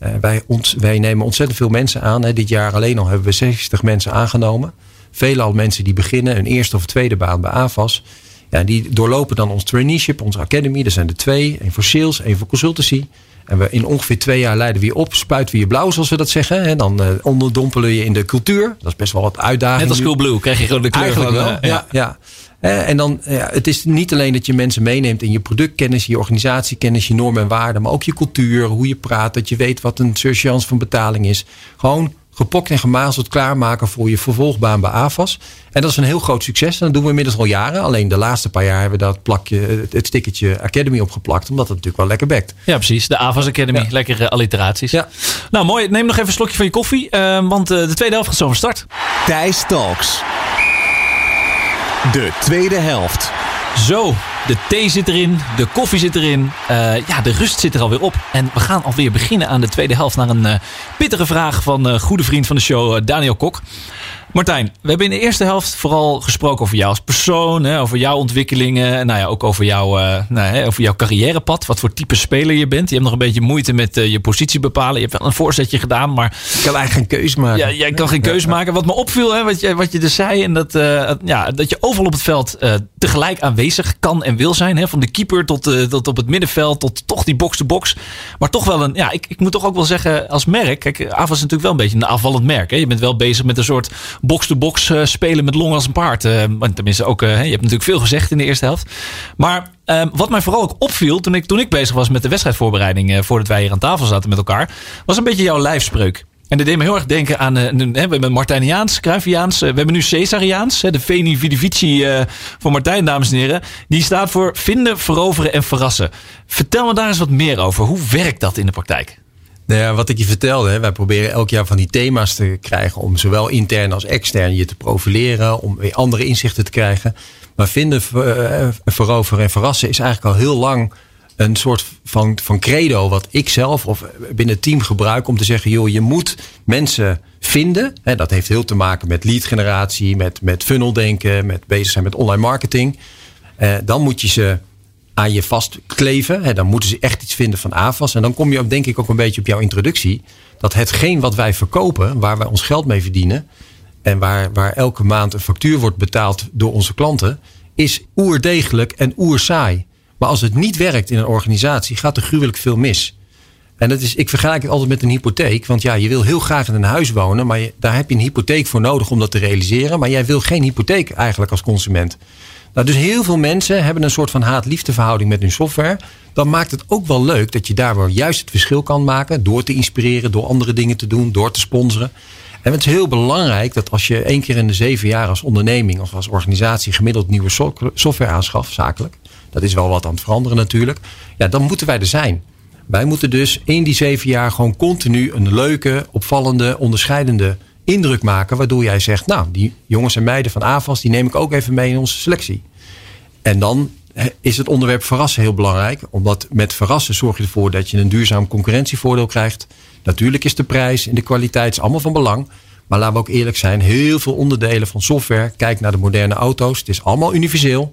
Uh, wij, ons, wij nemen ontzettend veel mensen aan. Hè. Dit jaar alleen al hebben we 60 mensen aangenomen. Veelal mensen die beginnen een eerste of tweede baan bij AVAS. Ja, die doorlopen dan ons traineeship, onze academy. Er zijn er twee. één voor sales, één voor consultancy. En we in ongeveer twee jaar leiden we je op, spuiten we je blauw, zoals we dat zeggen. En dan uh, onderdompelen je in de cultuur. Dat is best wel wat uitdaging. Net als Cool Blue krijg je gewoon de kleur Eigenlijk van, wel, ja. ja. En dan, ja, het is niet alleen dat je mensen meeneemt in je productkennis, je organisatiekennis, je normen en waarden, maar ook je cultuur, hoe je praat, dat je weet wat een surchance van betaling is. Gewoon gepokt en gemazeld klaarmaken voor je vervolgbaan bij AFAS. En dat is een heel groot succes. En dat doen we inmiddels al jaren. Alleen de laatste paar jaar hebben we dat plakje, het stickertje Academy opgeplakt. Omdat het natuurlijk wel lekker bekt. Ja, precies. De AFAS Academy. Ja. Lekkere alliteraties. Ja. Nou, mooi. Neem nog even een slokje van je koffie. Uh, want uh, de tweede helft gaat zo van start. Thijs Talks. De tweede helft. Zo, de thee zit erin, de koffie zit erin. Uh, ja, de rust zit er alweer op. En we gaan alweer beginnen aan de tweede helft naar een uh, pittige vraag van uh, goede vriend van de show, Daniel Kok. Martijn, we hebben in de eerste helft vooral gesproken over jou als persoon, hè, over jouw ontwikkelingen, nou ja, ook over, jou, uh, nou, hè, over jouw carrièrepad, wat voor type speler je bent. Je hebt nog een beetje moeite met uh, je positie bepalen. Je hebt wel een voorzetje gedaan, maar... Ik kan eigenlijk geen keus maken. Ja, jij kan geen keus maken. Wat me opviel, hè, wat, je, wat je dus zei, en dat, uh, ja, dat je overal op het veld tegelijk aanwezig kan en wil zijn. Hè, van de keeper tot, tot op het middenveld, tot toch die box-to-box. Maar toch wel een, ja, ik, ik moet toch ook wel zeggen als merk, kijk, AVA is natuurlijk wel een beetje een afvallend merk. Hè. Je bent wel bezig met een soort box-to-box uh, spelen met long als een paard. Uh, tenminste, ook, uh, je hebt natuurlijk veel gezegd in de eerste helft. Maar wat mij vooral ook opviel toen ik, toen ik bezig was met de wedstrijdvoorbereiding... voordat wij hier aan tafel zaten met elkaar... was een beetje jouw lijfspreuk. En dat deed me heel erg denken aan, we hebben Martiniaans, Cruyffiaans, we hebben nu Caesariaans, de Veni Vidi Vici van Martijn, dames en heren. Die staat voor vinden, veroveren en verrassen. Vertel me daar eens wat meer over. Hoe werkt dat in de praktijk? Nou ja, wat ik je vertelde, wij proberen elk jaar van die thema's te krijgen om zowel intern als extern je te profileren, om weer andere inzichten te krijgen. Maar vinden, veroveren en verrassen is eigenlijk al heel lang een soort van, van credo wat ik zelf of binnen het team gebruik om te zeggen, joh, je moet mensen vinden. Dat heeft heel te maken met lead generatie, met, met funnel denken, met bezig zijn met online marketing. Eh, dan moet je ze aan je vastkleven. Hè, dan moeten ze echt iets vinden van AFAS. En dan kom je ook, denk ik ook een beetje op jouw introductie. Dat hetgeen wat wij verkopen, waar wij ons geld mee verdienen. En waar, waar elke maand een factuur wordt betaald door onze klanten. Is oerdegelijk en oersaai. Maar als het niet werkt in een organisatie, gaat er gruwelijk veel mis. En dat is, ik vergelijk het altijd met een hypotheek. Want ja, je wil heel graag in een huis wonen. Maar je, daar heb je een hypotheek voor nodig om dat te realiseren. Maar jij wil geen hypotheek eigenlijk als consument. Nou, dus heel veel mensen hebben een soort van haat-liefde verhouding met hun software. Dan maakt het ook wel leuk dat je daar wel juist het verschil kan maken. Door te inspireren, door andere dingen te doen, door te sponsoren. En het is heel belangrijk dat als je één keer in de zeven jaar als onderneming of als organisatie gemiddeld nieuwe software aanschaft, zakelijk. Dat is wel wat aan het veranderen natuurlijk. Ja, dan moeten wij er zijn. Wij moeten dus in die zeven jaar gewoon continu een leuke, opvallende, onderscheidende indruk maken. Waardoor jij zegt, nou, die jongens en meiden van AVAS, die neem ik ook even mee in onze selectie. En dan is het onderwerp verrassen heel belangrijk. Omdat met verrassen zorg je ervoor dat je een duurzaam concurrentievoordeel krijgt. Natuurlijk is de prijs en de kwaliteit allemaal van belang. Maar laten we ook eerlijk zijn, heel veel onderdelen van software. Kijk naar de moderne auto's. Het is allemaal universeel.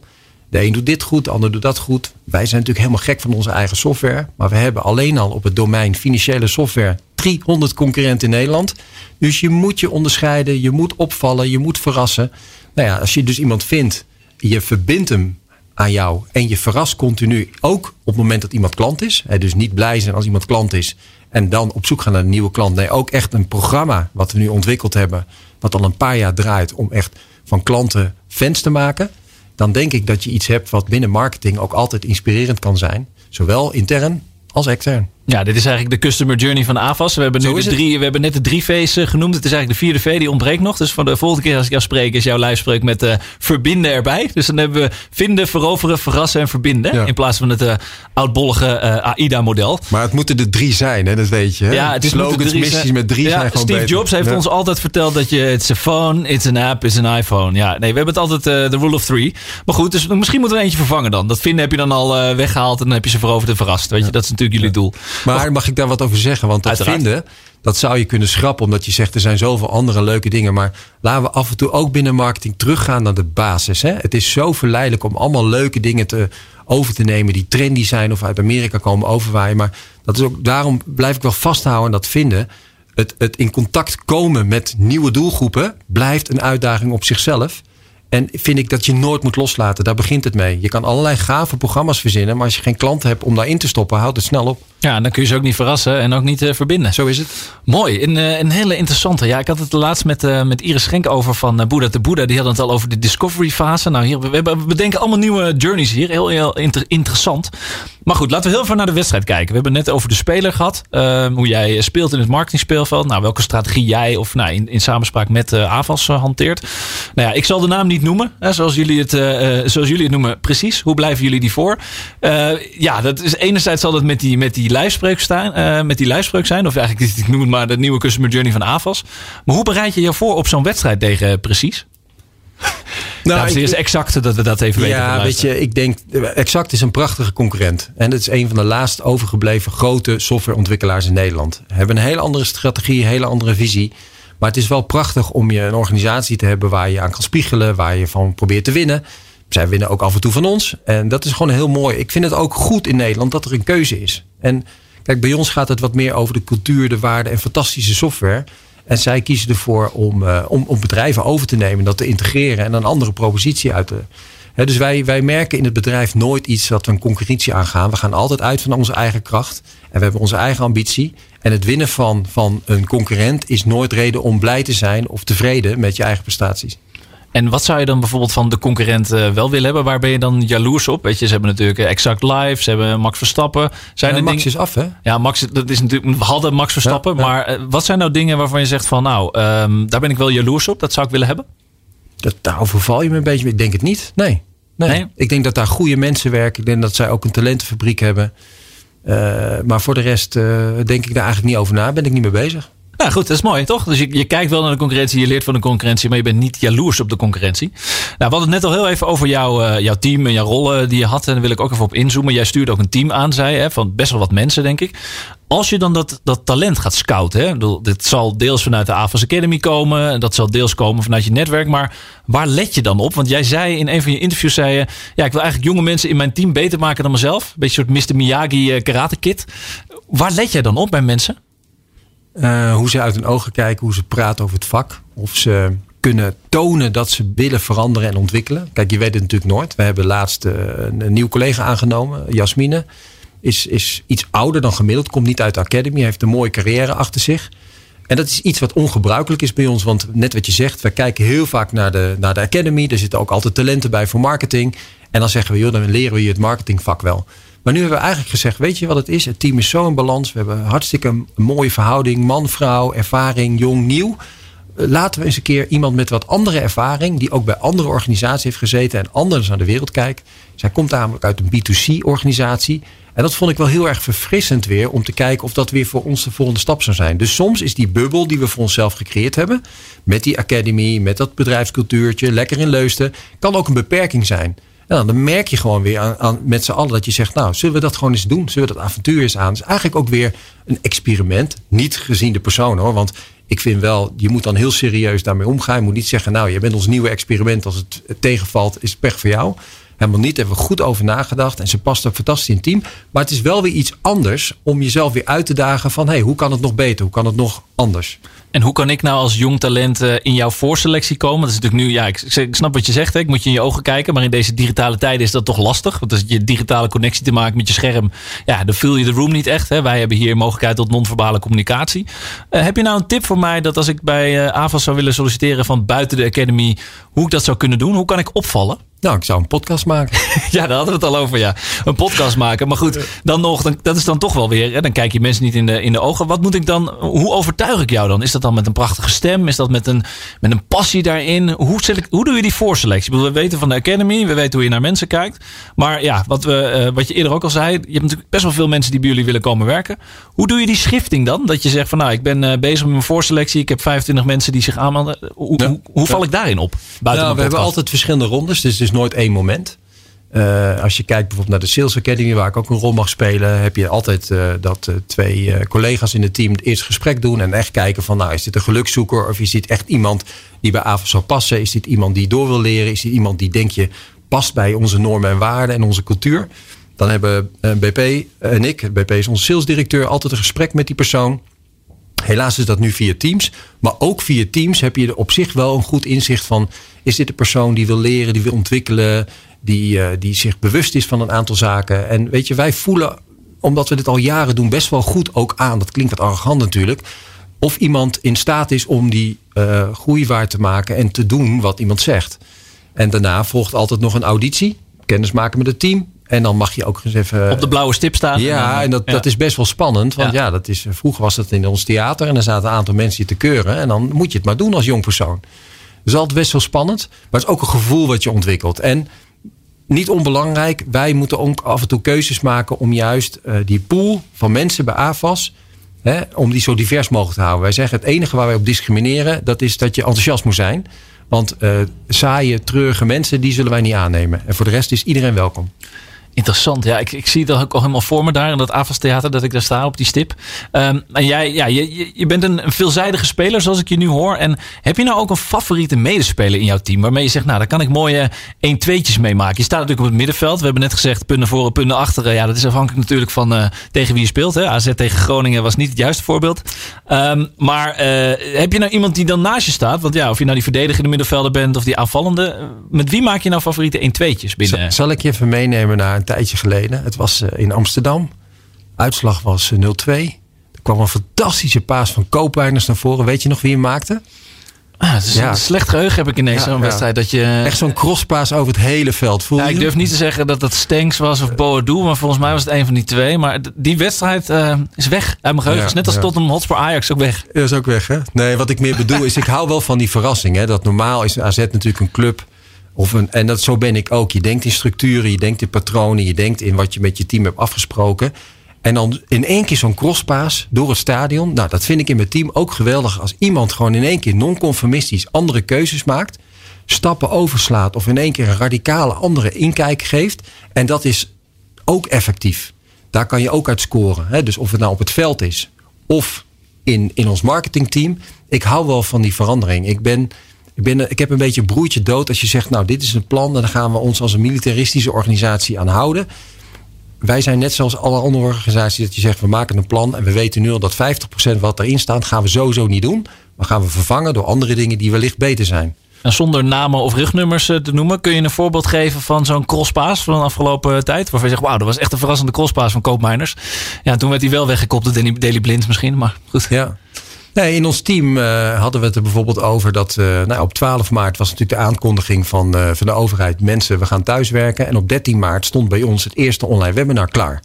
De een doet dit goed, de ander doet dat goed. Wij zijn natuurlijk helemaal gek van onze eigen software. Maar we hebben alleen al op het domein financiële software 300 concurrenten in Nederland. Dus je moet je onderscheiden, je moet opvallen, je moet verrassen. Nou ja, als je dus iemand vindt, je verbindt hem aan jou en je verrast continu. Ook op het moment dat iemand klant is. Dus niet blij zijn als iemand klant is en dan op zoek gaan naar een nieuwe klant. Nee, ook echt een programma wat we nu ontwikkeld hebben, wat al een paar jaar draait om echt van klanten fans te maken dan denk ik dat je iets hebt wat binnen marketing ook altijd inspirerend kan zijn. Zowel intern als extern. Ja, dit is eigenlijk de customer journey van AVAS. We hebben, nu de drie, we hebben net de drie V's eh, genoemd. Het is eigenlijk de vierde V, die ontbreekt nog. Dus voor de volgende keer als ik jou spreek, is jouw lijfspreuk met uh, verbinden erbij. Dus dan hebben we vinden, veroveren, verrassen en verbinden. In plaats van het uh, oudbollige AIDA-model. Maar het moeten er drie zijn, hè? dat weet je. Hè? Ja, het is Slogans, missies met drie zijn gewoon Steve Jobs heeft ons altijd verteld dat je... Het is a phone, it's an app, it's an iPhone. Ja, nee, we hebben het altijd de rule of three. Maar goed, dus misschien moeten we eentje vervangen dan. Dat vinden heb je dan al weggehaald en dan heb je ze veroverd en verrast. Weet je, dat is natuurlijk jullie doel. Maar mag ik daar wat over zeggen. Want dat vinden, dat zou je kunnen schrappen. Omdat je zegt, er zijn zoveel andere leuke dingen. Maar laten we af en toe ook binnen marketing teruggaan naar de basis. Hè? Het is zo verleidelijk om allemaal leuke dingen te, over te nemen. Die trendy zijn of uit Amerika komen overwaaien. Maar dat is ook, daarom blijf ik wel vasthouden aan dat vinden. Het, het in contact komen met nieuwe doelgroepen blijft een uitdaging op zichzelf. En vind ik dat je nooit moet loslaten. Daar begint het mee. Je kan allerlei gave programma's verzinnen. Maar als je geen klant hebt om daarin te stoppen, houd het snel op. Ja, dan kun je ze ook niet verrassen en ook niet uh, verbinden. Zo is het. Mooi. Een, uh, een hele interessante. Ja, ik had het laatst met, uh, met Iris Schenk over van uh, Boeddha de Boeddha. Die hadden het al over de discovery fase. Nou, hier, we, we bedenken allemaal nieuwe journeys hier. Heel, heel inter interessant. Maar goed, laten we heel veel naar de wedstrijd kijken. We hebben het net over de speler gehad. Ehm, hoe jij speelt in het marketingspeelveld. Nou, welke strategie jij of nou, in, in samenspraak met AVAS hanteert. Nou ja, ik zal de naam niet noemen. Hè, zoals, jullie het, zoals jullie het noemen. Precies. Hoe blijven jullie die voor? ja, dat is enerzijds zal het met die, met die lijfspreuk staan, uh, met die lijfspreuk zijn. Of eigenlijk, ik noem het maar de nieuwe Customer Journey van AVAS. Maar hoe bereid je je voor op zo'n wedstrijd tegen Precies? Nou, ja, het is exact dat we dat even weten. Ja, weet je, ik denk, Exact is een prachtige concurrent. En het is een van de laatst overgebleven grote softwareontwikkelaars in Nederland. Hebben een hele andere strategie, een hele andere visie. Maar het is wel prachtig om je een organisatie te hebben waar je aan kan spiegelen, waar je van probeert te winnen zij winnen ook af en toe van ons. En dat is gewoon heel mooi. Ik vind het ook goed in Nederland dat er een keuze is. En kijk, bij ons gaat het wat meer over de cultuur, de waarde en fantastische software. En zij kiezen ervoor om, uh, om, om bedrijven over te nemen, dat te integreren en een andere propositie uit te. Dus wij, wij merken in het bedrijf nooit iets dat we een concurrentie aangaan. We gaan altijd uit van onze eigen kracht. En we hebben onze eigen ambitie. En het winnen van, van een concurrent is nooit reden om blij te zijn of tevreden met je eigen prestaties. En wat zou je dan bijvoorbeeld van de concurrent uh, wel willen hebben? Waar ben je dan jaloers op? Weet je, ze hebben natuurlijk eh, Exact Live, ze hebben Max Verstappen. Zijn ja, er Max is af, hè? Ja, Max, dat is natuurlijk, we hadden Max Verstappen. Ja, maar uh, wat zijn nou dingen waarvan je zegt van, nou, um, daar ben ik wel jaloers op. Dat zou ik willen hebben? Dat, daar overval je me een beetje. Ik denk het niet. Nee. nee. nee. Ik denk dat daar goede mensen werken. Ik denk dat zij ook een talentenfabriek hebben. Uh, maar voor de rest denk ik daar eigenlijk niet over na. Ben ik niet mee bezig. Nou goed, dat is mooi, toch? Dus je, je kijkt wel naar de concurrentie, je leert van de concurrentie, maar je bent niet jaloers op de concurrentie. Nou, we hadden het net al heel even over jou, uh, jouw team en jouw rollen die je had. En daar wil ik ook even op inzoomen. Jij stuurde ook een team aan, zei hè, van best wel wat mensen, denk ik. Als je dan dat, dat talent gaat scouten, hè, bedoel, dit zal deels vanuit de AFAS Academy komen, dat zal deels komen vanuit je netwerk, maar waar let je dan op? Want jij zei in een van je interviews, zei je, ja, ik wil eigenlijk jonge mensen in mijn team beter maken dan mezelf. Een beetje een soort Mr. Miyagi uh, karate kit. Waar let jij dan op bij mensen? Uh, hoe ze uit hun ogen kijken, hoe ze praten over het vak. Of ze kunnen tonen dat ze willen veranderen en ontwikkelen. Kijk, je weet het natuurlijk nooit. We hebben laatst uh, een nieuw collega aangenomen, Jasmine. Is, is iets ouder dan gemiddeld, komt niet uit de academy, heeft een mooie carrière achter zich. En dat is iets wat ongebruikelijk is bij ons. Want net wat je zegt, we kijken heel vaak naar de, naar de academy. Er zitten ook altijd talenten bij voor marketing. En dan zeggen we, joh, dan leren we je het marketingvak wel. Maar nu hebben we eigenlijk gezegd, weet je wat het is? Het team is zo in balans. We hebben hartstikke een mooie verhouding. Man, vrouw, ervaring, jong, nieuw. Eh, laten we eens een keer iemand met wat andere ervaring... die ook bij andere organisaties heeft gezeten... en anders naar de wereld kijkt. Zij komt namelijk uit een B2C-organisatie. En dat vond ik wel heel erg verfrissend weer... om te kijken of dat weer voor ons de volgende stap zou zijn. Dus soms is die bubbel die we voor onszelf gecreëerd hebben... met die academy, met dat bedrijfscultuurtje... lekker in Leusden... kan ook een beperking zijn... Dan merk je gewoon weer aan, met z'n allen dat je zegt, nou, zullen we dat gewoon eens doen? Zullen we dat avontuur eens aan? Het is eigenlijk ook weer een experiment. Niet gezien de persoon hoor. Want ik vind wel, je moet dan heel serieus daarmee omgaan. Je moet niet zeggen, nou, je bent ons nieuwe experiment. Als het tegenvalt, is het pech voor jou. Helemaal niet. Hebben we goed over nagedacht. En ze past ook fantastisch in het team. Maar het is wel weer iets anders om jezelf weer uit te dagen van... hey, hoe kan het nog beter? Hoe kan het nog anders? En hoe kan ik nou als jong talent eh, in jouw voorselectie komen? Dat is natuurlijk nu, ja, ik, ik snap wat je zegt. Hè? Ik moet je in je ogen kijken. Maar in deze digitale tijden is dat toch lastig. Want als je digitale connectie te maken met je scherm, ja, dan vul je de room niet echt. Hè? Wij hebben hier mogelijkheid tot non-verbale communicatie. Uh, heb je nou een tip voor mij dat als ik bij uh, AVAS zou willen solliciteren van buiten de Academy, hoe ik dat zou kunnen doen? Hoe kan ik opvallen? Nou, ik zou een podcast maken. ja, daar hadden we het al over, ja. Een podcast maken. Maar goed, dan nog, dan, dat is dan toch wel weer. Hè, dan kijk je mensen niet in de, in de ogen. Wat moet ik dan, hoe overtuig ik jou dan? Is dat dan met een prachtige stem? Is dat met een, met een passie daarin? Hoe, select, hoe doe je die voorselectie? We weten van de Academy, we weten hoe je naar mensen kijkt. Maar ja, wat, we, uh, wat je eerder ook al zei. Je hebt natuurlijk best wel veel mensen die bij jullie willen komen werken. Hoe doe je die schifting dan? Dat je zegt van nou, ik ben uh, bezig met mijn voorselectie. Ik heb 25 mensen die zich aanmelden. Hoe, ja. hoe, hoe val ik daarin op? Buiten nou, we hebben altijd verschillende rondes. Dus nooit één moment. Uh, als je kijkt bijvoorbeeld naar de Sales Academy, waar ik ook een rol mag spelen, heb je altijd uh, dat uh, twee collega's in het team het eerste gesprek doen en echt kijken van, nou, is dit een gelukszoeker of is dit echt iemand die bij AVO zou passen? Is dit iemand die door wil leren? Is dit iemand die denk je past bij onze normen en waarden en onze cultuur? Dan hebben BP en ik, BP is onze salesdirecteur, altijd een gesprek met die persoon. Helaas is dat nu via Teams. Maar ook via Teams heb je op zich wel een goed inzicht van... is dit de persoon die wil leren, die wil ontwikkelen... die, uh, die zich bewust is van een aantal zaken. En weet je, wij voelen, omdat we dit al jaren doen... best wel goed ook aan, dat klinkt wat arrogant natuurlijk... of iemand in staat is om die uh, groei waar te maken... en te doen wat iemand zegt. En daarna volgt altijd nog een auditie. Kennismaken met het team. En dan mag je ook eens even. Op de blauwe stip staan. Ja, en, dat, dat is best wel spannend. Want ja. dat is, vroeger was dat in ons theater. En er zaten een aantal mensen je te keuren. En dan moet je het maar doen als jong persoon. Dat is altijd best wel spannend. Maar het is ook een gevoel wat je ontwikkelt. En niet onbelangrijk, wij moeten ook af en toe keuzes maken om juist uh, die pool van mensen bij AFAS. Hè, om die zo divers mogelijk te houden. Wij zeggen het enige waar wij op discrimineren, dat is dat je enthousiast moet zijn. Want uh, saaie, treurige mensen, die zullen wij niet aannemen. En voor de rest is iedereen welkom. Interessant. Ja, ik, ik zie dat ook al helemaal voor me daar in dat Avas Theater, dat ik daar sta op die stip. Um, en jij, ja, je, je bent een, veelzijdige speler, zoals ik je nu hoor. En heb je nou ook een favoriete medespeler in jouw team? Waarmee je zegt, nou, daar kan ik mooie 1-2'tjes mee maken. Je staat natuurlijk op het middenveld. We hebben net gezegd, punten voor, punten achteren. Ja, dat is afhankelijk natuurlijk van uh, tegen wie je speelt. Hè. AZ tegen Groningen was niet het juiste voorbeeld. Um, maar uh, heb je nou iemand die dan naast je staat? Want ja, of je nou die verdedigende middenvelder bent of die aanvallende. Met wie maak je nou favoriete 1-2'tjes binnen? Zal ik je even meenemen naar een tijdje geleden. Het was eh, in Amsterdam. Uitslag was 0-2. Eh, er kwam een fantastische paas van Koopwijners naar voren. Weet je nog wie hem maakte? Ah, het is ja. een slecht geheugen heb ik ineens ja, zo'n wedstrijd. Dat je... Echt zo'n crosspaas over het hele veld. Voel ik durf niet te zeggen dat het Stenks was of Boadu. Maar volgens mij was het een van die twee. Maar die wedstrijd uh, is weg uit mijn geheugen. Net als Tottenham Hotspur Ajax ook weg. Ja, is ook weg hè? Nee, wat ik meer bedoel is... ik hou wel van die verrassing. Hè? Dat normaal is AZ natuurlijk een club of een, en dat, zo ben ik ook. Je denkt in structuren, je denkt in patronen, je denkt in wat je met je team hebt afgesproken. En dan in één keer zo'n crosspaas door het stadion. Nou, dat vind ik in mijn team ook geweldig. Als iemand gewoon in één keer non-conformistisch andere keuzes maakt. Stappen overslaat of in één keer een radicale andere inkijk geeft. En dat is ook effectief. Daar kan je ook uit scoren. Hè? Dus of het nou op het veld is of in, in ons marketingteam. Ik hou wel van die verandering. Ik ben ik, ben, ik heb een beetje een broertje dood als je zegt, nou dit is een plan en dan gaan we ons als een militaristische organisatie aan houden. Wij zijn net zoals alle andere organisaties dat je zegt, we maken een plan en we weten nu al dat 50% wat erin staat gaan we sowieso niet doen. Maar gaan we vervangen door andere dingen die wellicht beter zijn. En zonder namen of rugnummers eh, te noemen, kun je een voorbeeld geven van zo'n crosspaas van de afgelopen tijd? Waarvan je zegt, wauw, dat was echt een verrassende crosspaas van Koopmijners. Ja, toen werd hij wel weggekopt door Daily Blind misschien, maar goed. Ja. Nee, in ons team uh, hadden we het er bijvoorbeeld over dat uh, nou, op 12 maart was natuurlijk de aankondiging van, uh, van de overheid. Mensen, we gaan thuiswerken. En op 13 maart stond bij ons het eerste online webinar klaar.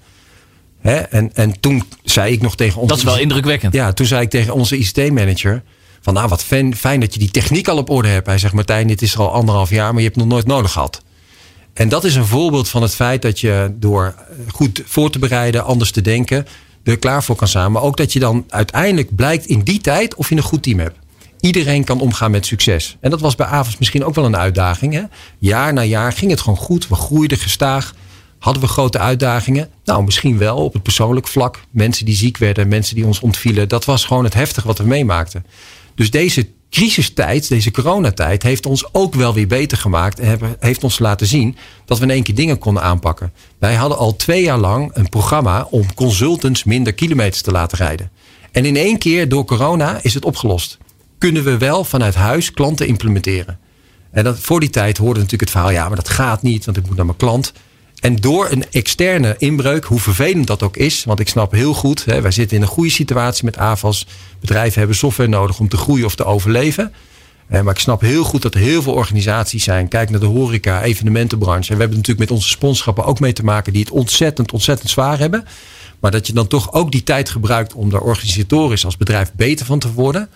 Hè? En, en toen zei ik nog tegen ons. Dat is wel indrukwekkend. Ja, toen zei ik tegen onze ICT-manager. Van nou, wat fijn, fijn dat je die techniek al op orde hebt. Hij zegt, Martijn, dit is er al anderhalf jaar, maar je hebt het nog nooit nodig gehad. En dat is een voorbeeld van het feit dat je door goed voor te bereiden, anders te denken, er klaar voor kan staan. Maar ook dat je dan uiteindelijk blijkt in die tijd of je een goed team hebt. Iedereen kan omgaan met succes. En dat was bij Avos misschien ook wel een uitdaging. Hè? Jaar na jaar ging het gewoon goed. We groeiden gestaag. Hadden we grote uitdagingen? Nou, misschien wel op het persoonlijk vlak. Mensen die ziek werden, mensen die ons ontvielen. Dat was gewoon het heftige wat we meemaakten. Dus deze crisistijd, deze coronatijd, heeft ons ook wel weer beter gemaakt. En heeft ons laten zien dat we in één keer dingen konden aanpakken. Wij hadden al twee jaar lang een programma om consultants minder kilometers te laten rijden. En in één keer door corona is het opgelost. Kunnen we wel vanuit huis klanten implementeren. En dat, voor die tijd hoorde natuurlijk het verhaal, ja, maar dat gaat niet, want ik moet naar mijn klant. En door een externe inbreuk, hoe vervelend dat ook is, want ik snap heel goed, hè, wij zitten in een goede situatie met AVAS. Bedrijven hebben software nodig om te groeien of te overleven. Eh, maar ik snap heel goed dat er heel veel organisaties zijn. Kijk naar de horeca, evenementenbranche. En we hebben natuurlijk met onze sponsorschappen ook mee te maken die het ontzettend, ontzettend zwaar hebben. Maar dat je dan toch ook die tijd gebruikt om daar organisatorisch als bedrijf beter van te worden.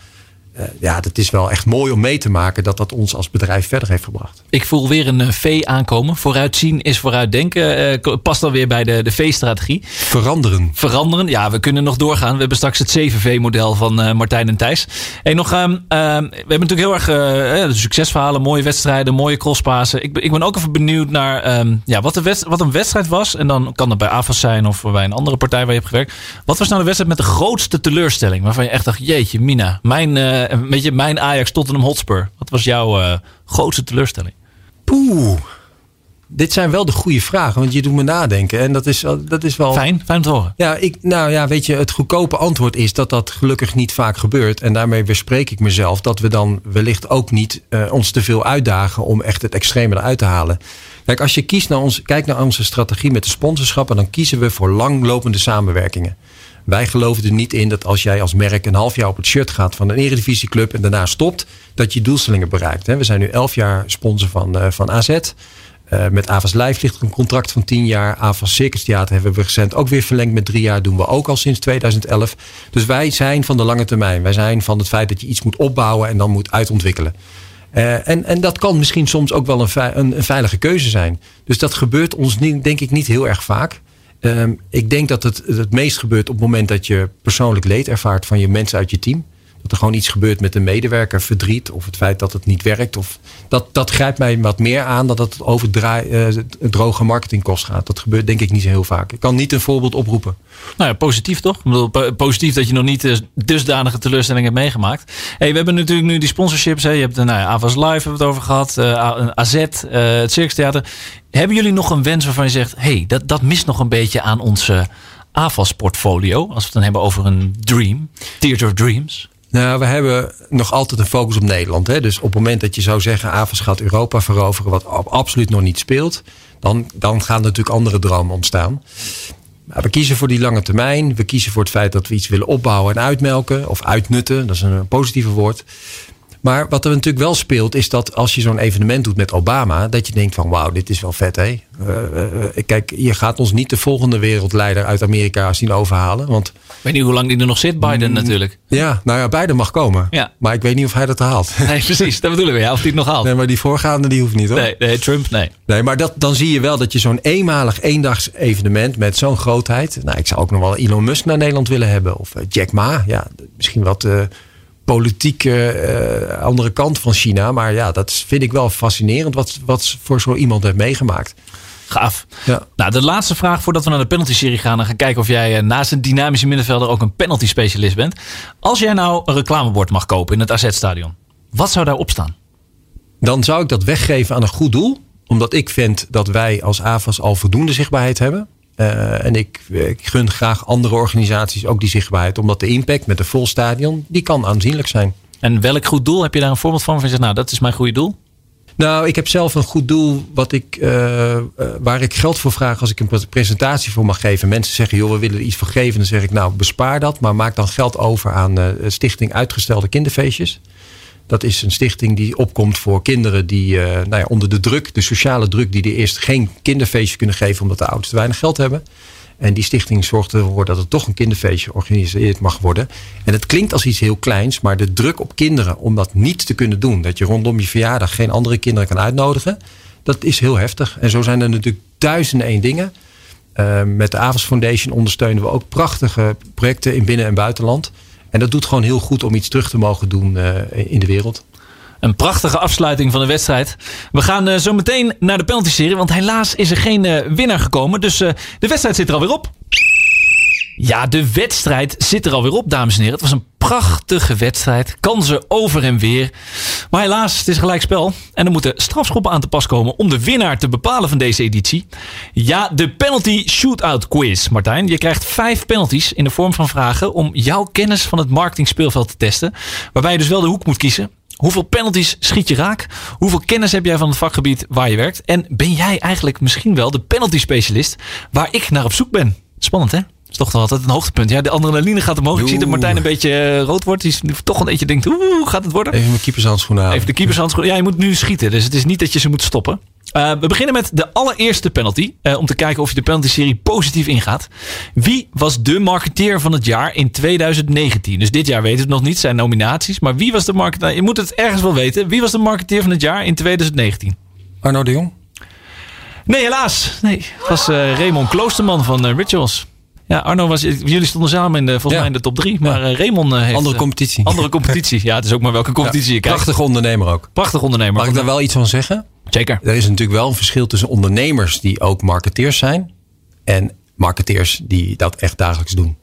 Uh, ja, dat is wel echt mooi om mee te maken dat dat ons als bedrijf verder heeft gebracht. Ik voel weer een uh, V aankomen. Vooruitzien is vooruitdenken. Uh, past dan weer bij de, de V-strategie. Veranderen. Veranderen. Ja, we kunnen nog doorgaan. We hebben straks het 7V-model van Martijn en Thijs. Hey, nog, ehm, ehm, we hebben natuurlijk heel erg succesverhalen, mooie wedstrijden, mooie crosspasen. Ik, ik ben ook even benieuwd naar um, ja, wat, de wat een wedstrijd was. En dan kan dat bij AFAS zijn of bij een andere partij waar je hebt gewerkt. Wat was nou de wedstrijd met de grootste teleurstelling? Waarvan je echt dacht, jeetje, Mina, mijn een beetje mijn Ajax Tottenham Hotspur. Wat was jouw uh, grootste teleurstelling? Poeh. Dit zijn wel de goede vragen, want je doet me nadenken. En dat is, dat is wel. Fijn, fijn te horen. Ja, ik, nou ja, weet je, het goedkope antwoord is dat dat gelukkig niet vaak gebeurt. En daarmee weerspreek ik mezelf dat we dan wellicht ook niet uh, ons te veel uitdagen om echt het extreme eruit te halen. Kijk, als je kiest naar ons, kijkt naar onze strategie met de sponsorschappen, dan kiezen we voor langlopende samenwerkingen. Wij geloven er niet in dat als jij als merk een half jaar op het shirt gaat van een eredivisieclub en daarna stopt, dat je doelstellingen bereikt. We zijn nu elf jaar sponsor van, uh, van AZ. Uh, met Avas Live ligt een contract van 10 jaar. Avas Circus Theater hebben we recent ook weer verlengd met drie jaar. Doen we ook al sinds 2011. Dus wij zijn van de lange termijn. Wij zijn van het feit dat je iets moet opbouwen en dan moet uitontwikkelen. Uh, en, en dat kan misschien soms ook wel een, een, een, veilige keuze zijn. Dus dat gebeurt ons niet, denk ik niet heel erg vaak. Um, ik denk dat het het meest gebeurt op het moment dat je persoonlijk leed ervaart van je mensen uit je team. Dat er gewoon iets gebeurt met een medewerker, verdriet of het feit dat het niet werkt. Of, dat, dat grijpt mij wat meer aan dat het over draai, uh, droge marketingkost gaat. Dat gebeurt denk ik niet zo heel vaak. Ik kan niet een voorbeeld oproepen. Nou ja, positief toch? Ik bedoel, positief dat je nog niet eh, dusdanige teleurstelling hebt meegemaakt. Hey, we hebben natuurlijk nu die sponsorships. Hè. Je hebt nou ja, Avas Live hebben we het over gehad. Uh, eh, AZ, het Circus Theater. Hebben jullie nog een wens waarvan je zegt... hey, dat, dat mist nog een beetje aan onze AVAS-portfolio... als we het dan hebben over een dream, Theater of Dreams? Nou, we hebben nog altijd een focus op Nederland. Hè? Dus op het moment dat je zou zeggen... AVAS gaat Europa veroveren, wat absoluut nog niet speelt... dan, dan gaan natuurlijk andere dromen ontstaan. Maar we kiezen voor die lange termijn. We kiezen voor het feit dat we iets willen opbouwen en uitmelken. Of uitnutten, dat is een positieve woord. Maar wat er natuurlijk wel speelt, is dat als je zo'n evenement doet met Obama, dat je denkt van wauw, dit is wel vet hé. Uh, uh, kijk, je gaat ons niet de volgende wereldleider uit Amerika zien overhalen. Want, ik weet niet hoe lang die er nog zit, Biden mm, natuurlijk. Ja, nou ja, Biden mag komen. Ja. Maar ik weet niet of hij dat haalt. Nee, precies, dat bedoelen we. Ja, of hij het nog haalt. Nee, maar die voorgaande die hoeft niet hoor. Nee, nee Trump, nee. Nee, maar dat, dan zie je wel dat je zo'n eenmalig eendags evenement met zo'n grootheid. Nou, ik zou ook nog wel Elon Musk naar Nederland willen hebben. Of Jack Ma, ja, misschien wat politieke uh, andere kant van China. Maar ja, dat vind ik wel fascinerend wat, wat voor zo iemand heeft meegemaakt. Gaaf. Ja. Nou, de laatste vraag voordat we naar de penalty-serie gaan. En gaan kijken of jij uh, naast een dynamische middenvelder ook een penalty-specialist bent. Als jij nou een reclamebord mag kopen in het AZ-stadion. Wat zou daarop staan? Dan zou ik dat weggeven aan een goed doel. Omdat ik vind dat wij als AVAS al voldoende zichtbaarheid hebben. Uh, en ik, ik, gun graag andere organisaties ook die zichtbaarheid. Omdat de impact met een vol stadion, die kan aanzienlijk zijn. En welk goed doel? Heb je daar een voorbeeld van? Van je zegt, nou, dat is mijn goede doel? Nou, ik heb zelf een goed doel wat ik, uh, waar ik geld voor vraag als ik een presentatie voor mag geven. Mensen zeggen, joh, we willen er iets voor geven. Dan zeg ik, nou, bespaar dat. Maar maak dan geld over aan uh, Stichting Uitgestelde Kinderfeestjes. Dat is een stichting die opkomt voor kinderen die uh, nou ja, onder de druk, de sociale druk, die er eerst geen kinderfeestje kunnen geven omdat de ouders te weinig geld hebben. En die stichting zorgt ervoor dat er toch een kinderfeestje georganiseerd mag worden. En het klinkt als iets heel kleins, maar de druk op kinderen om dat niet te kunnen doen, dat je rondom je verjaardag geen andere kinderen kan uitnodigen, dat is heel heftig. En zo zijn er natuurlijk duizenden één dingen. Uh, met de Avas Foundation ondersteunen we ook prachtige projecten in binnen- en buitenland. En dat doet gewoon heel goed om iets terug te mogen doen uh, in de wereld. Een prachtige afsluiting van de wedstrijd. We gaan uh, zo meteen naar de penalty-serie, want helaas is er geen uh, winnaar gekomen. Dus de wedstrijd zit er alweer op. Ja, de wedstrijd zit er alweer op, dames en heren. Het was een prachtige wedstrijd. Kansen over en weer. Maar helaas, het is gelijk spel. En er moeten strafschoppen aan te pas komen om de winnaar te bepalen van deze editie. Ja, de penalty shootout quiz. Martijn, je krijgt vijf penalties in de vorm van vragen om jouw kennis van het marketingspeelveld te testen. Waarbij je dus wel de hoek moet kiezen. Hoeveel penalties schiet je raak? Hoeveel kennis heb jij van het vakgebied waar je werkt? En ben jij eigenlijk misschien wel de penalty specialist waar ik naar op zoek ben? Spannend hè? Is toch nog altijd een hoogtepunt. Ja, de adrenaline gaat omhoog. Ik zie dat Oeh. Martijn een beetje eh, rood wordt. Die is toch een beetje denkt, oeh, hoe gaat het worden? Even mijn keepershandschoenen aan. Even de keepershandschoenen. Ja, je moet nu schieten. Dus het is niet dat je ze moet stoppen. Eh, we beginnen met de allereerste penalty. eh, om te kijken of je de penalty-serie positief ingaat. Wie was de marketeer van het jaar in 2019? Dus dit jaar weten we het nog niet. zijn nominaties. Maar wie was de marketeer? Je moet het ergens wel weten. Wie was de marketeer van het jaar in 2019? Arno de Jong? Nee, helaas. Nee, het was Raymond Kloosterman van Rituals. Ja, Arno was. Jullie stonden samen in de, volgens Ja. mij in de top 3. Maar eh, Raymond eh, heeft. Andere eh, competitie. andere competitie. Ja, het is ook maar welke competitie je kijkt. Prachtige ondernemer ook. Prachtig ondernemer. Mag ik daar wel iets van zeggen? Zeker. Er is natuurlijk wel een verschil tussen ondernemers die ook marketeers zijn. En marketeers die dat echt dagelijks doen.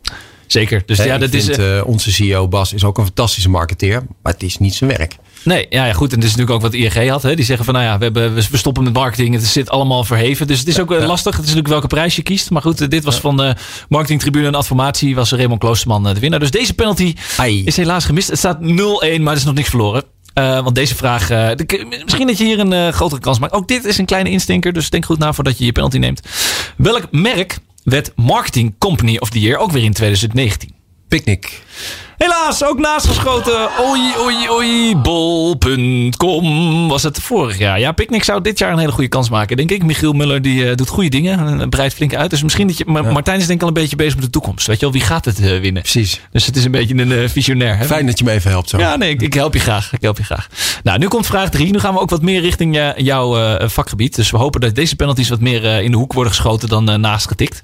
Zeker. Dus ja, dat is. vind, onze CEO Bas is ook een fantastische marketeer. Maar het is niet zijn werk. Nee, ja, ja, goed. En het is natuurlijk ook wat ING had. Hè? Die zeggen van, nou ja, we, hebben, we stoppen met marketing. Het zit allemaal verheven. Dus het is ook eh, lastig. Het is natuurlijk welke prijs je kiest. Maar goed, eh, dit was van de marketingtribune en adformatie. Was Raymond Kloosterman eh, de winnaar. Dus deze penalty Ai. is helaas gemist. Het staat 0-1, maar er is nog niks verloren. Eh, want deze vraag, eh, de- misschien dat je hier een eh, grotere kans maakt. Ook dit is een kleine instinker, dus denk goed na voordat je je penalty neemt. Welk merk werd Marketing Company of the Year ook weer in 2019? Picnic. Helaas, ook naastgeschoten. Oei, oei, oei. Bol.com was het vorig jaar. Ja, Picnic zou dit jaar een hele goede kans maken, denk ik. Michiel Muller die, eh, doet goede dingen. en breidt flink uit. Dus misschien dat je... Maar Martijn is denk ik al een beetje bezig met de toekomst. Weet je wel, wie gaat het eh, winnen? Precies. Dus het is een beetje een eh, visionair. Hè? Fijn dat je me even helpt zo. Ja, nee, ik, ik help je graag. Ik help je graag. Nou, nu komt vraag 3. Nu gaan we ook wat meer richting eh, jouw eh, vakgebied. Dus we hopen dat deze penalties wat meer eh, in de hoek worden geschoten dan eh, naast getikt.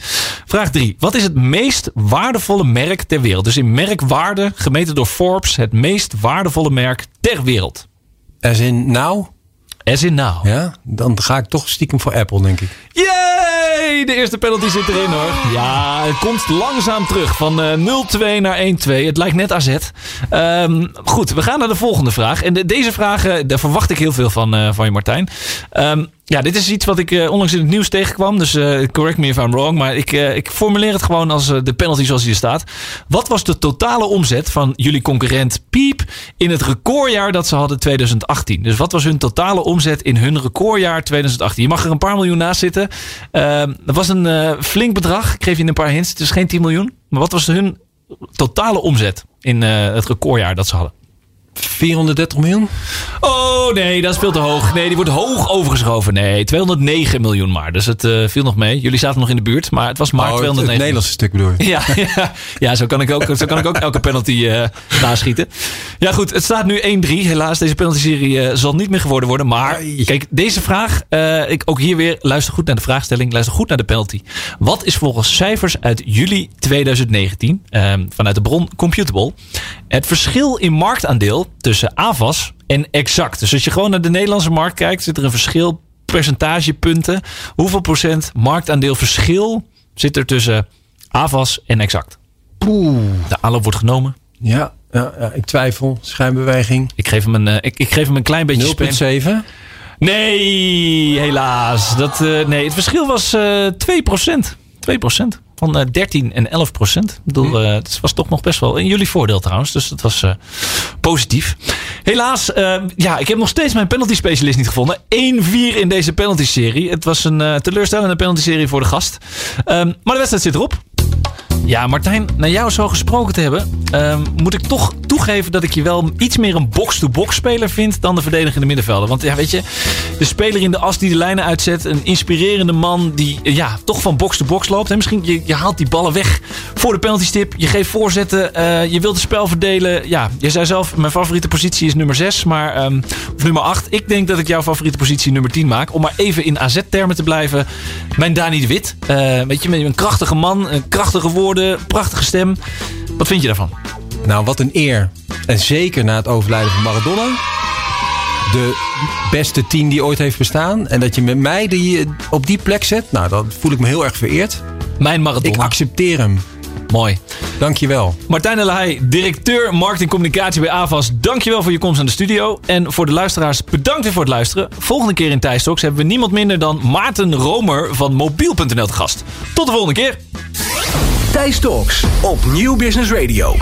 Vraag 3. Wat is het meest waardevolle merk ter wereld? Dus in merkwaarde, gemeten door Forbes, het meest waardevolle merk ter wereld. As in nou, As in now. ja, dan ga ik toch stiekem voor Apple, denk ik. Yay! De eerste penalty zit erin hoor. Ja, het komt langzaam terug. Van eh, 0-2 naar 1-2. Het lijkt net AZ. Ehm, goed, we gaan naar de volgende vraag. En de- deze vragen, daar verwacht ik heel veel van, eh, van je Martijn. Ehm, ja, dit is iets wat ik eh, onlangs in het nieuws tegenkwam. Dus eh, correct me if I'm wrong. Maar ik, eh, ik formuleer het gewoon als de penalty zoals hier staat. Wat was de totale omzet van jullie concurrent Piep in het recordjaar dat ze hadden 2018? Dus wat was hun totale omzet in hun recordjaar 2018? Je mag er een paar miljoen naast zitten. Ehm, dat was een flink bedrag. Ik geef je een paar hints. Het is geen 10 miljoen. Maar wat was hun totale omzet in het recordjaar dat ze hadden? 430 miljoen? Oh nee, dat is veel te hoog. Nee, die wordt hoog overgeschoven. Nee, 209 miljoen maar. Dus het eh, viel nog mee. Jullie zaten nog in de buurt, maar het was maar Oh, het- 209 het Nederlandse stuk bedoel je? Ja, ja, ja zo, kan ik ook, zo kan ik ook elke penalty eh naschieten. Ja, goed. Het staat nu 1-3. Helaas, deze penalty-serie eh, zal niet meer geworden worden. Maar kijk, deze vraag. ik, ook hier weer. Luister goed naar de vraagstelling. Luister goed naar de penalty. Wat is volgens cijfers uit juli 2019. eh, vanuit de bron Computable. Het verschil in marktaandeel tussen AVAS en Exact. Dus als je gewoon naar de Nederlandse markt kijkt. Zit er een verschil. Percentagepunten. Hoeveel procent marktaandeel verschil zit er tussen AVAS en Exact? Poeh. De aanloop wordt genomen. Ja, ja, ja, ik twijfel. Schijnbeweging. Ik geef hem een, eh, ik, ik geef hem een klein beetje spam. 0,7. Nee, helaas. Dat, eh, nee, het verschil was eh 2%. 2%. Van eh 13 en 11 procent. Ik bedoel, eh, het was toch nog best wel in jullie voordeel trouwens. Dus dat was eh, positief. Helaas, eh, ja, ik heb nog steeds mijn penalty specialist niet gevonden. 1-4 in deze penalty serie. Het was een eh, teleurstellende penalty serie voor de gast. Ehm, maar de wedstrijd zit erop. Ja, Martijn, naar jou zo gesproken te hebben, ehm, moet ik toch toegeven dat ik je wel iets meer een box-to-box speler vind dan de verdedigende middenvelder. Want ja, weet je, de speler in de as die de lijnen uitzet, een inspirerende man die ja, toch van box-to-box loopt. En misschien je, je haalt die ballen weg voor de penaltystip, je geeft voorzetten, eh, je wilt het spel verdelen. Ja, je zei zelf, mijn favoriete positie is nummer 6, maar, ehm, of nummer 8. Ik denk dat ik jouw favoriete positie nummer 10 maak. Om maar even in AZ-termen te blijven. Mijn Dani de Wit. Eh, weet je, een krachtige man, een krachtige prachtige stem. Wat vind je daarvan? Nou, wat een eer. En zeker na het overlijden van Maradona. De beste tien die ooit heeft bestaan. En dat je met mij die, op die plek zet. Nou, dan voel ik me heel erg vereerd. Mijn Ik Maradona. accepteer hem. Mooi. Dankjewel. Martijn Elahai, directeur marketing communicatie bij AVAS. Dankjewel voor je komst aan de studio. En voor de luisteraars, bedankt weer voor het luisteren. Volgende keer in Thijs Talks hebben we niemand minder dan Maarten Romer van mobiel.nl te gast. Tot de volgende keer. Thijs Talks op Nieuw Business Radio.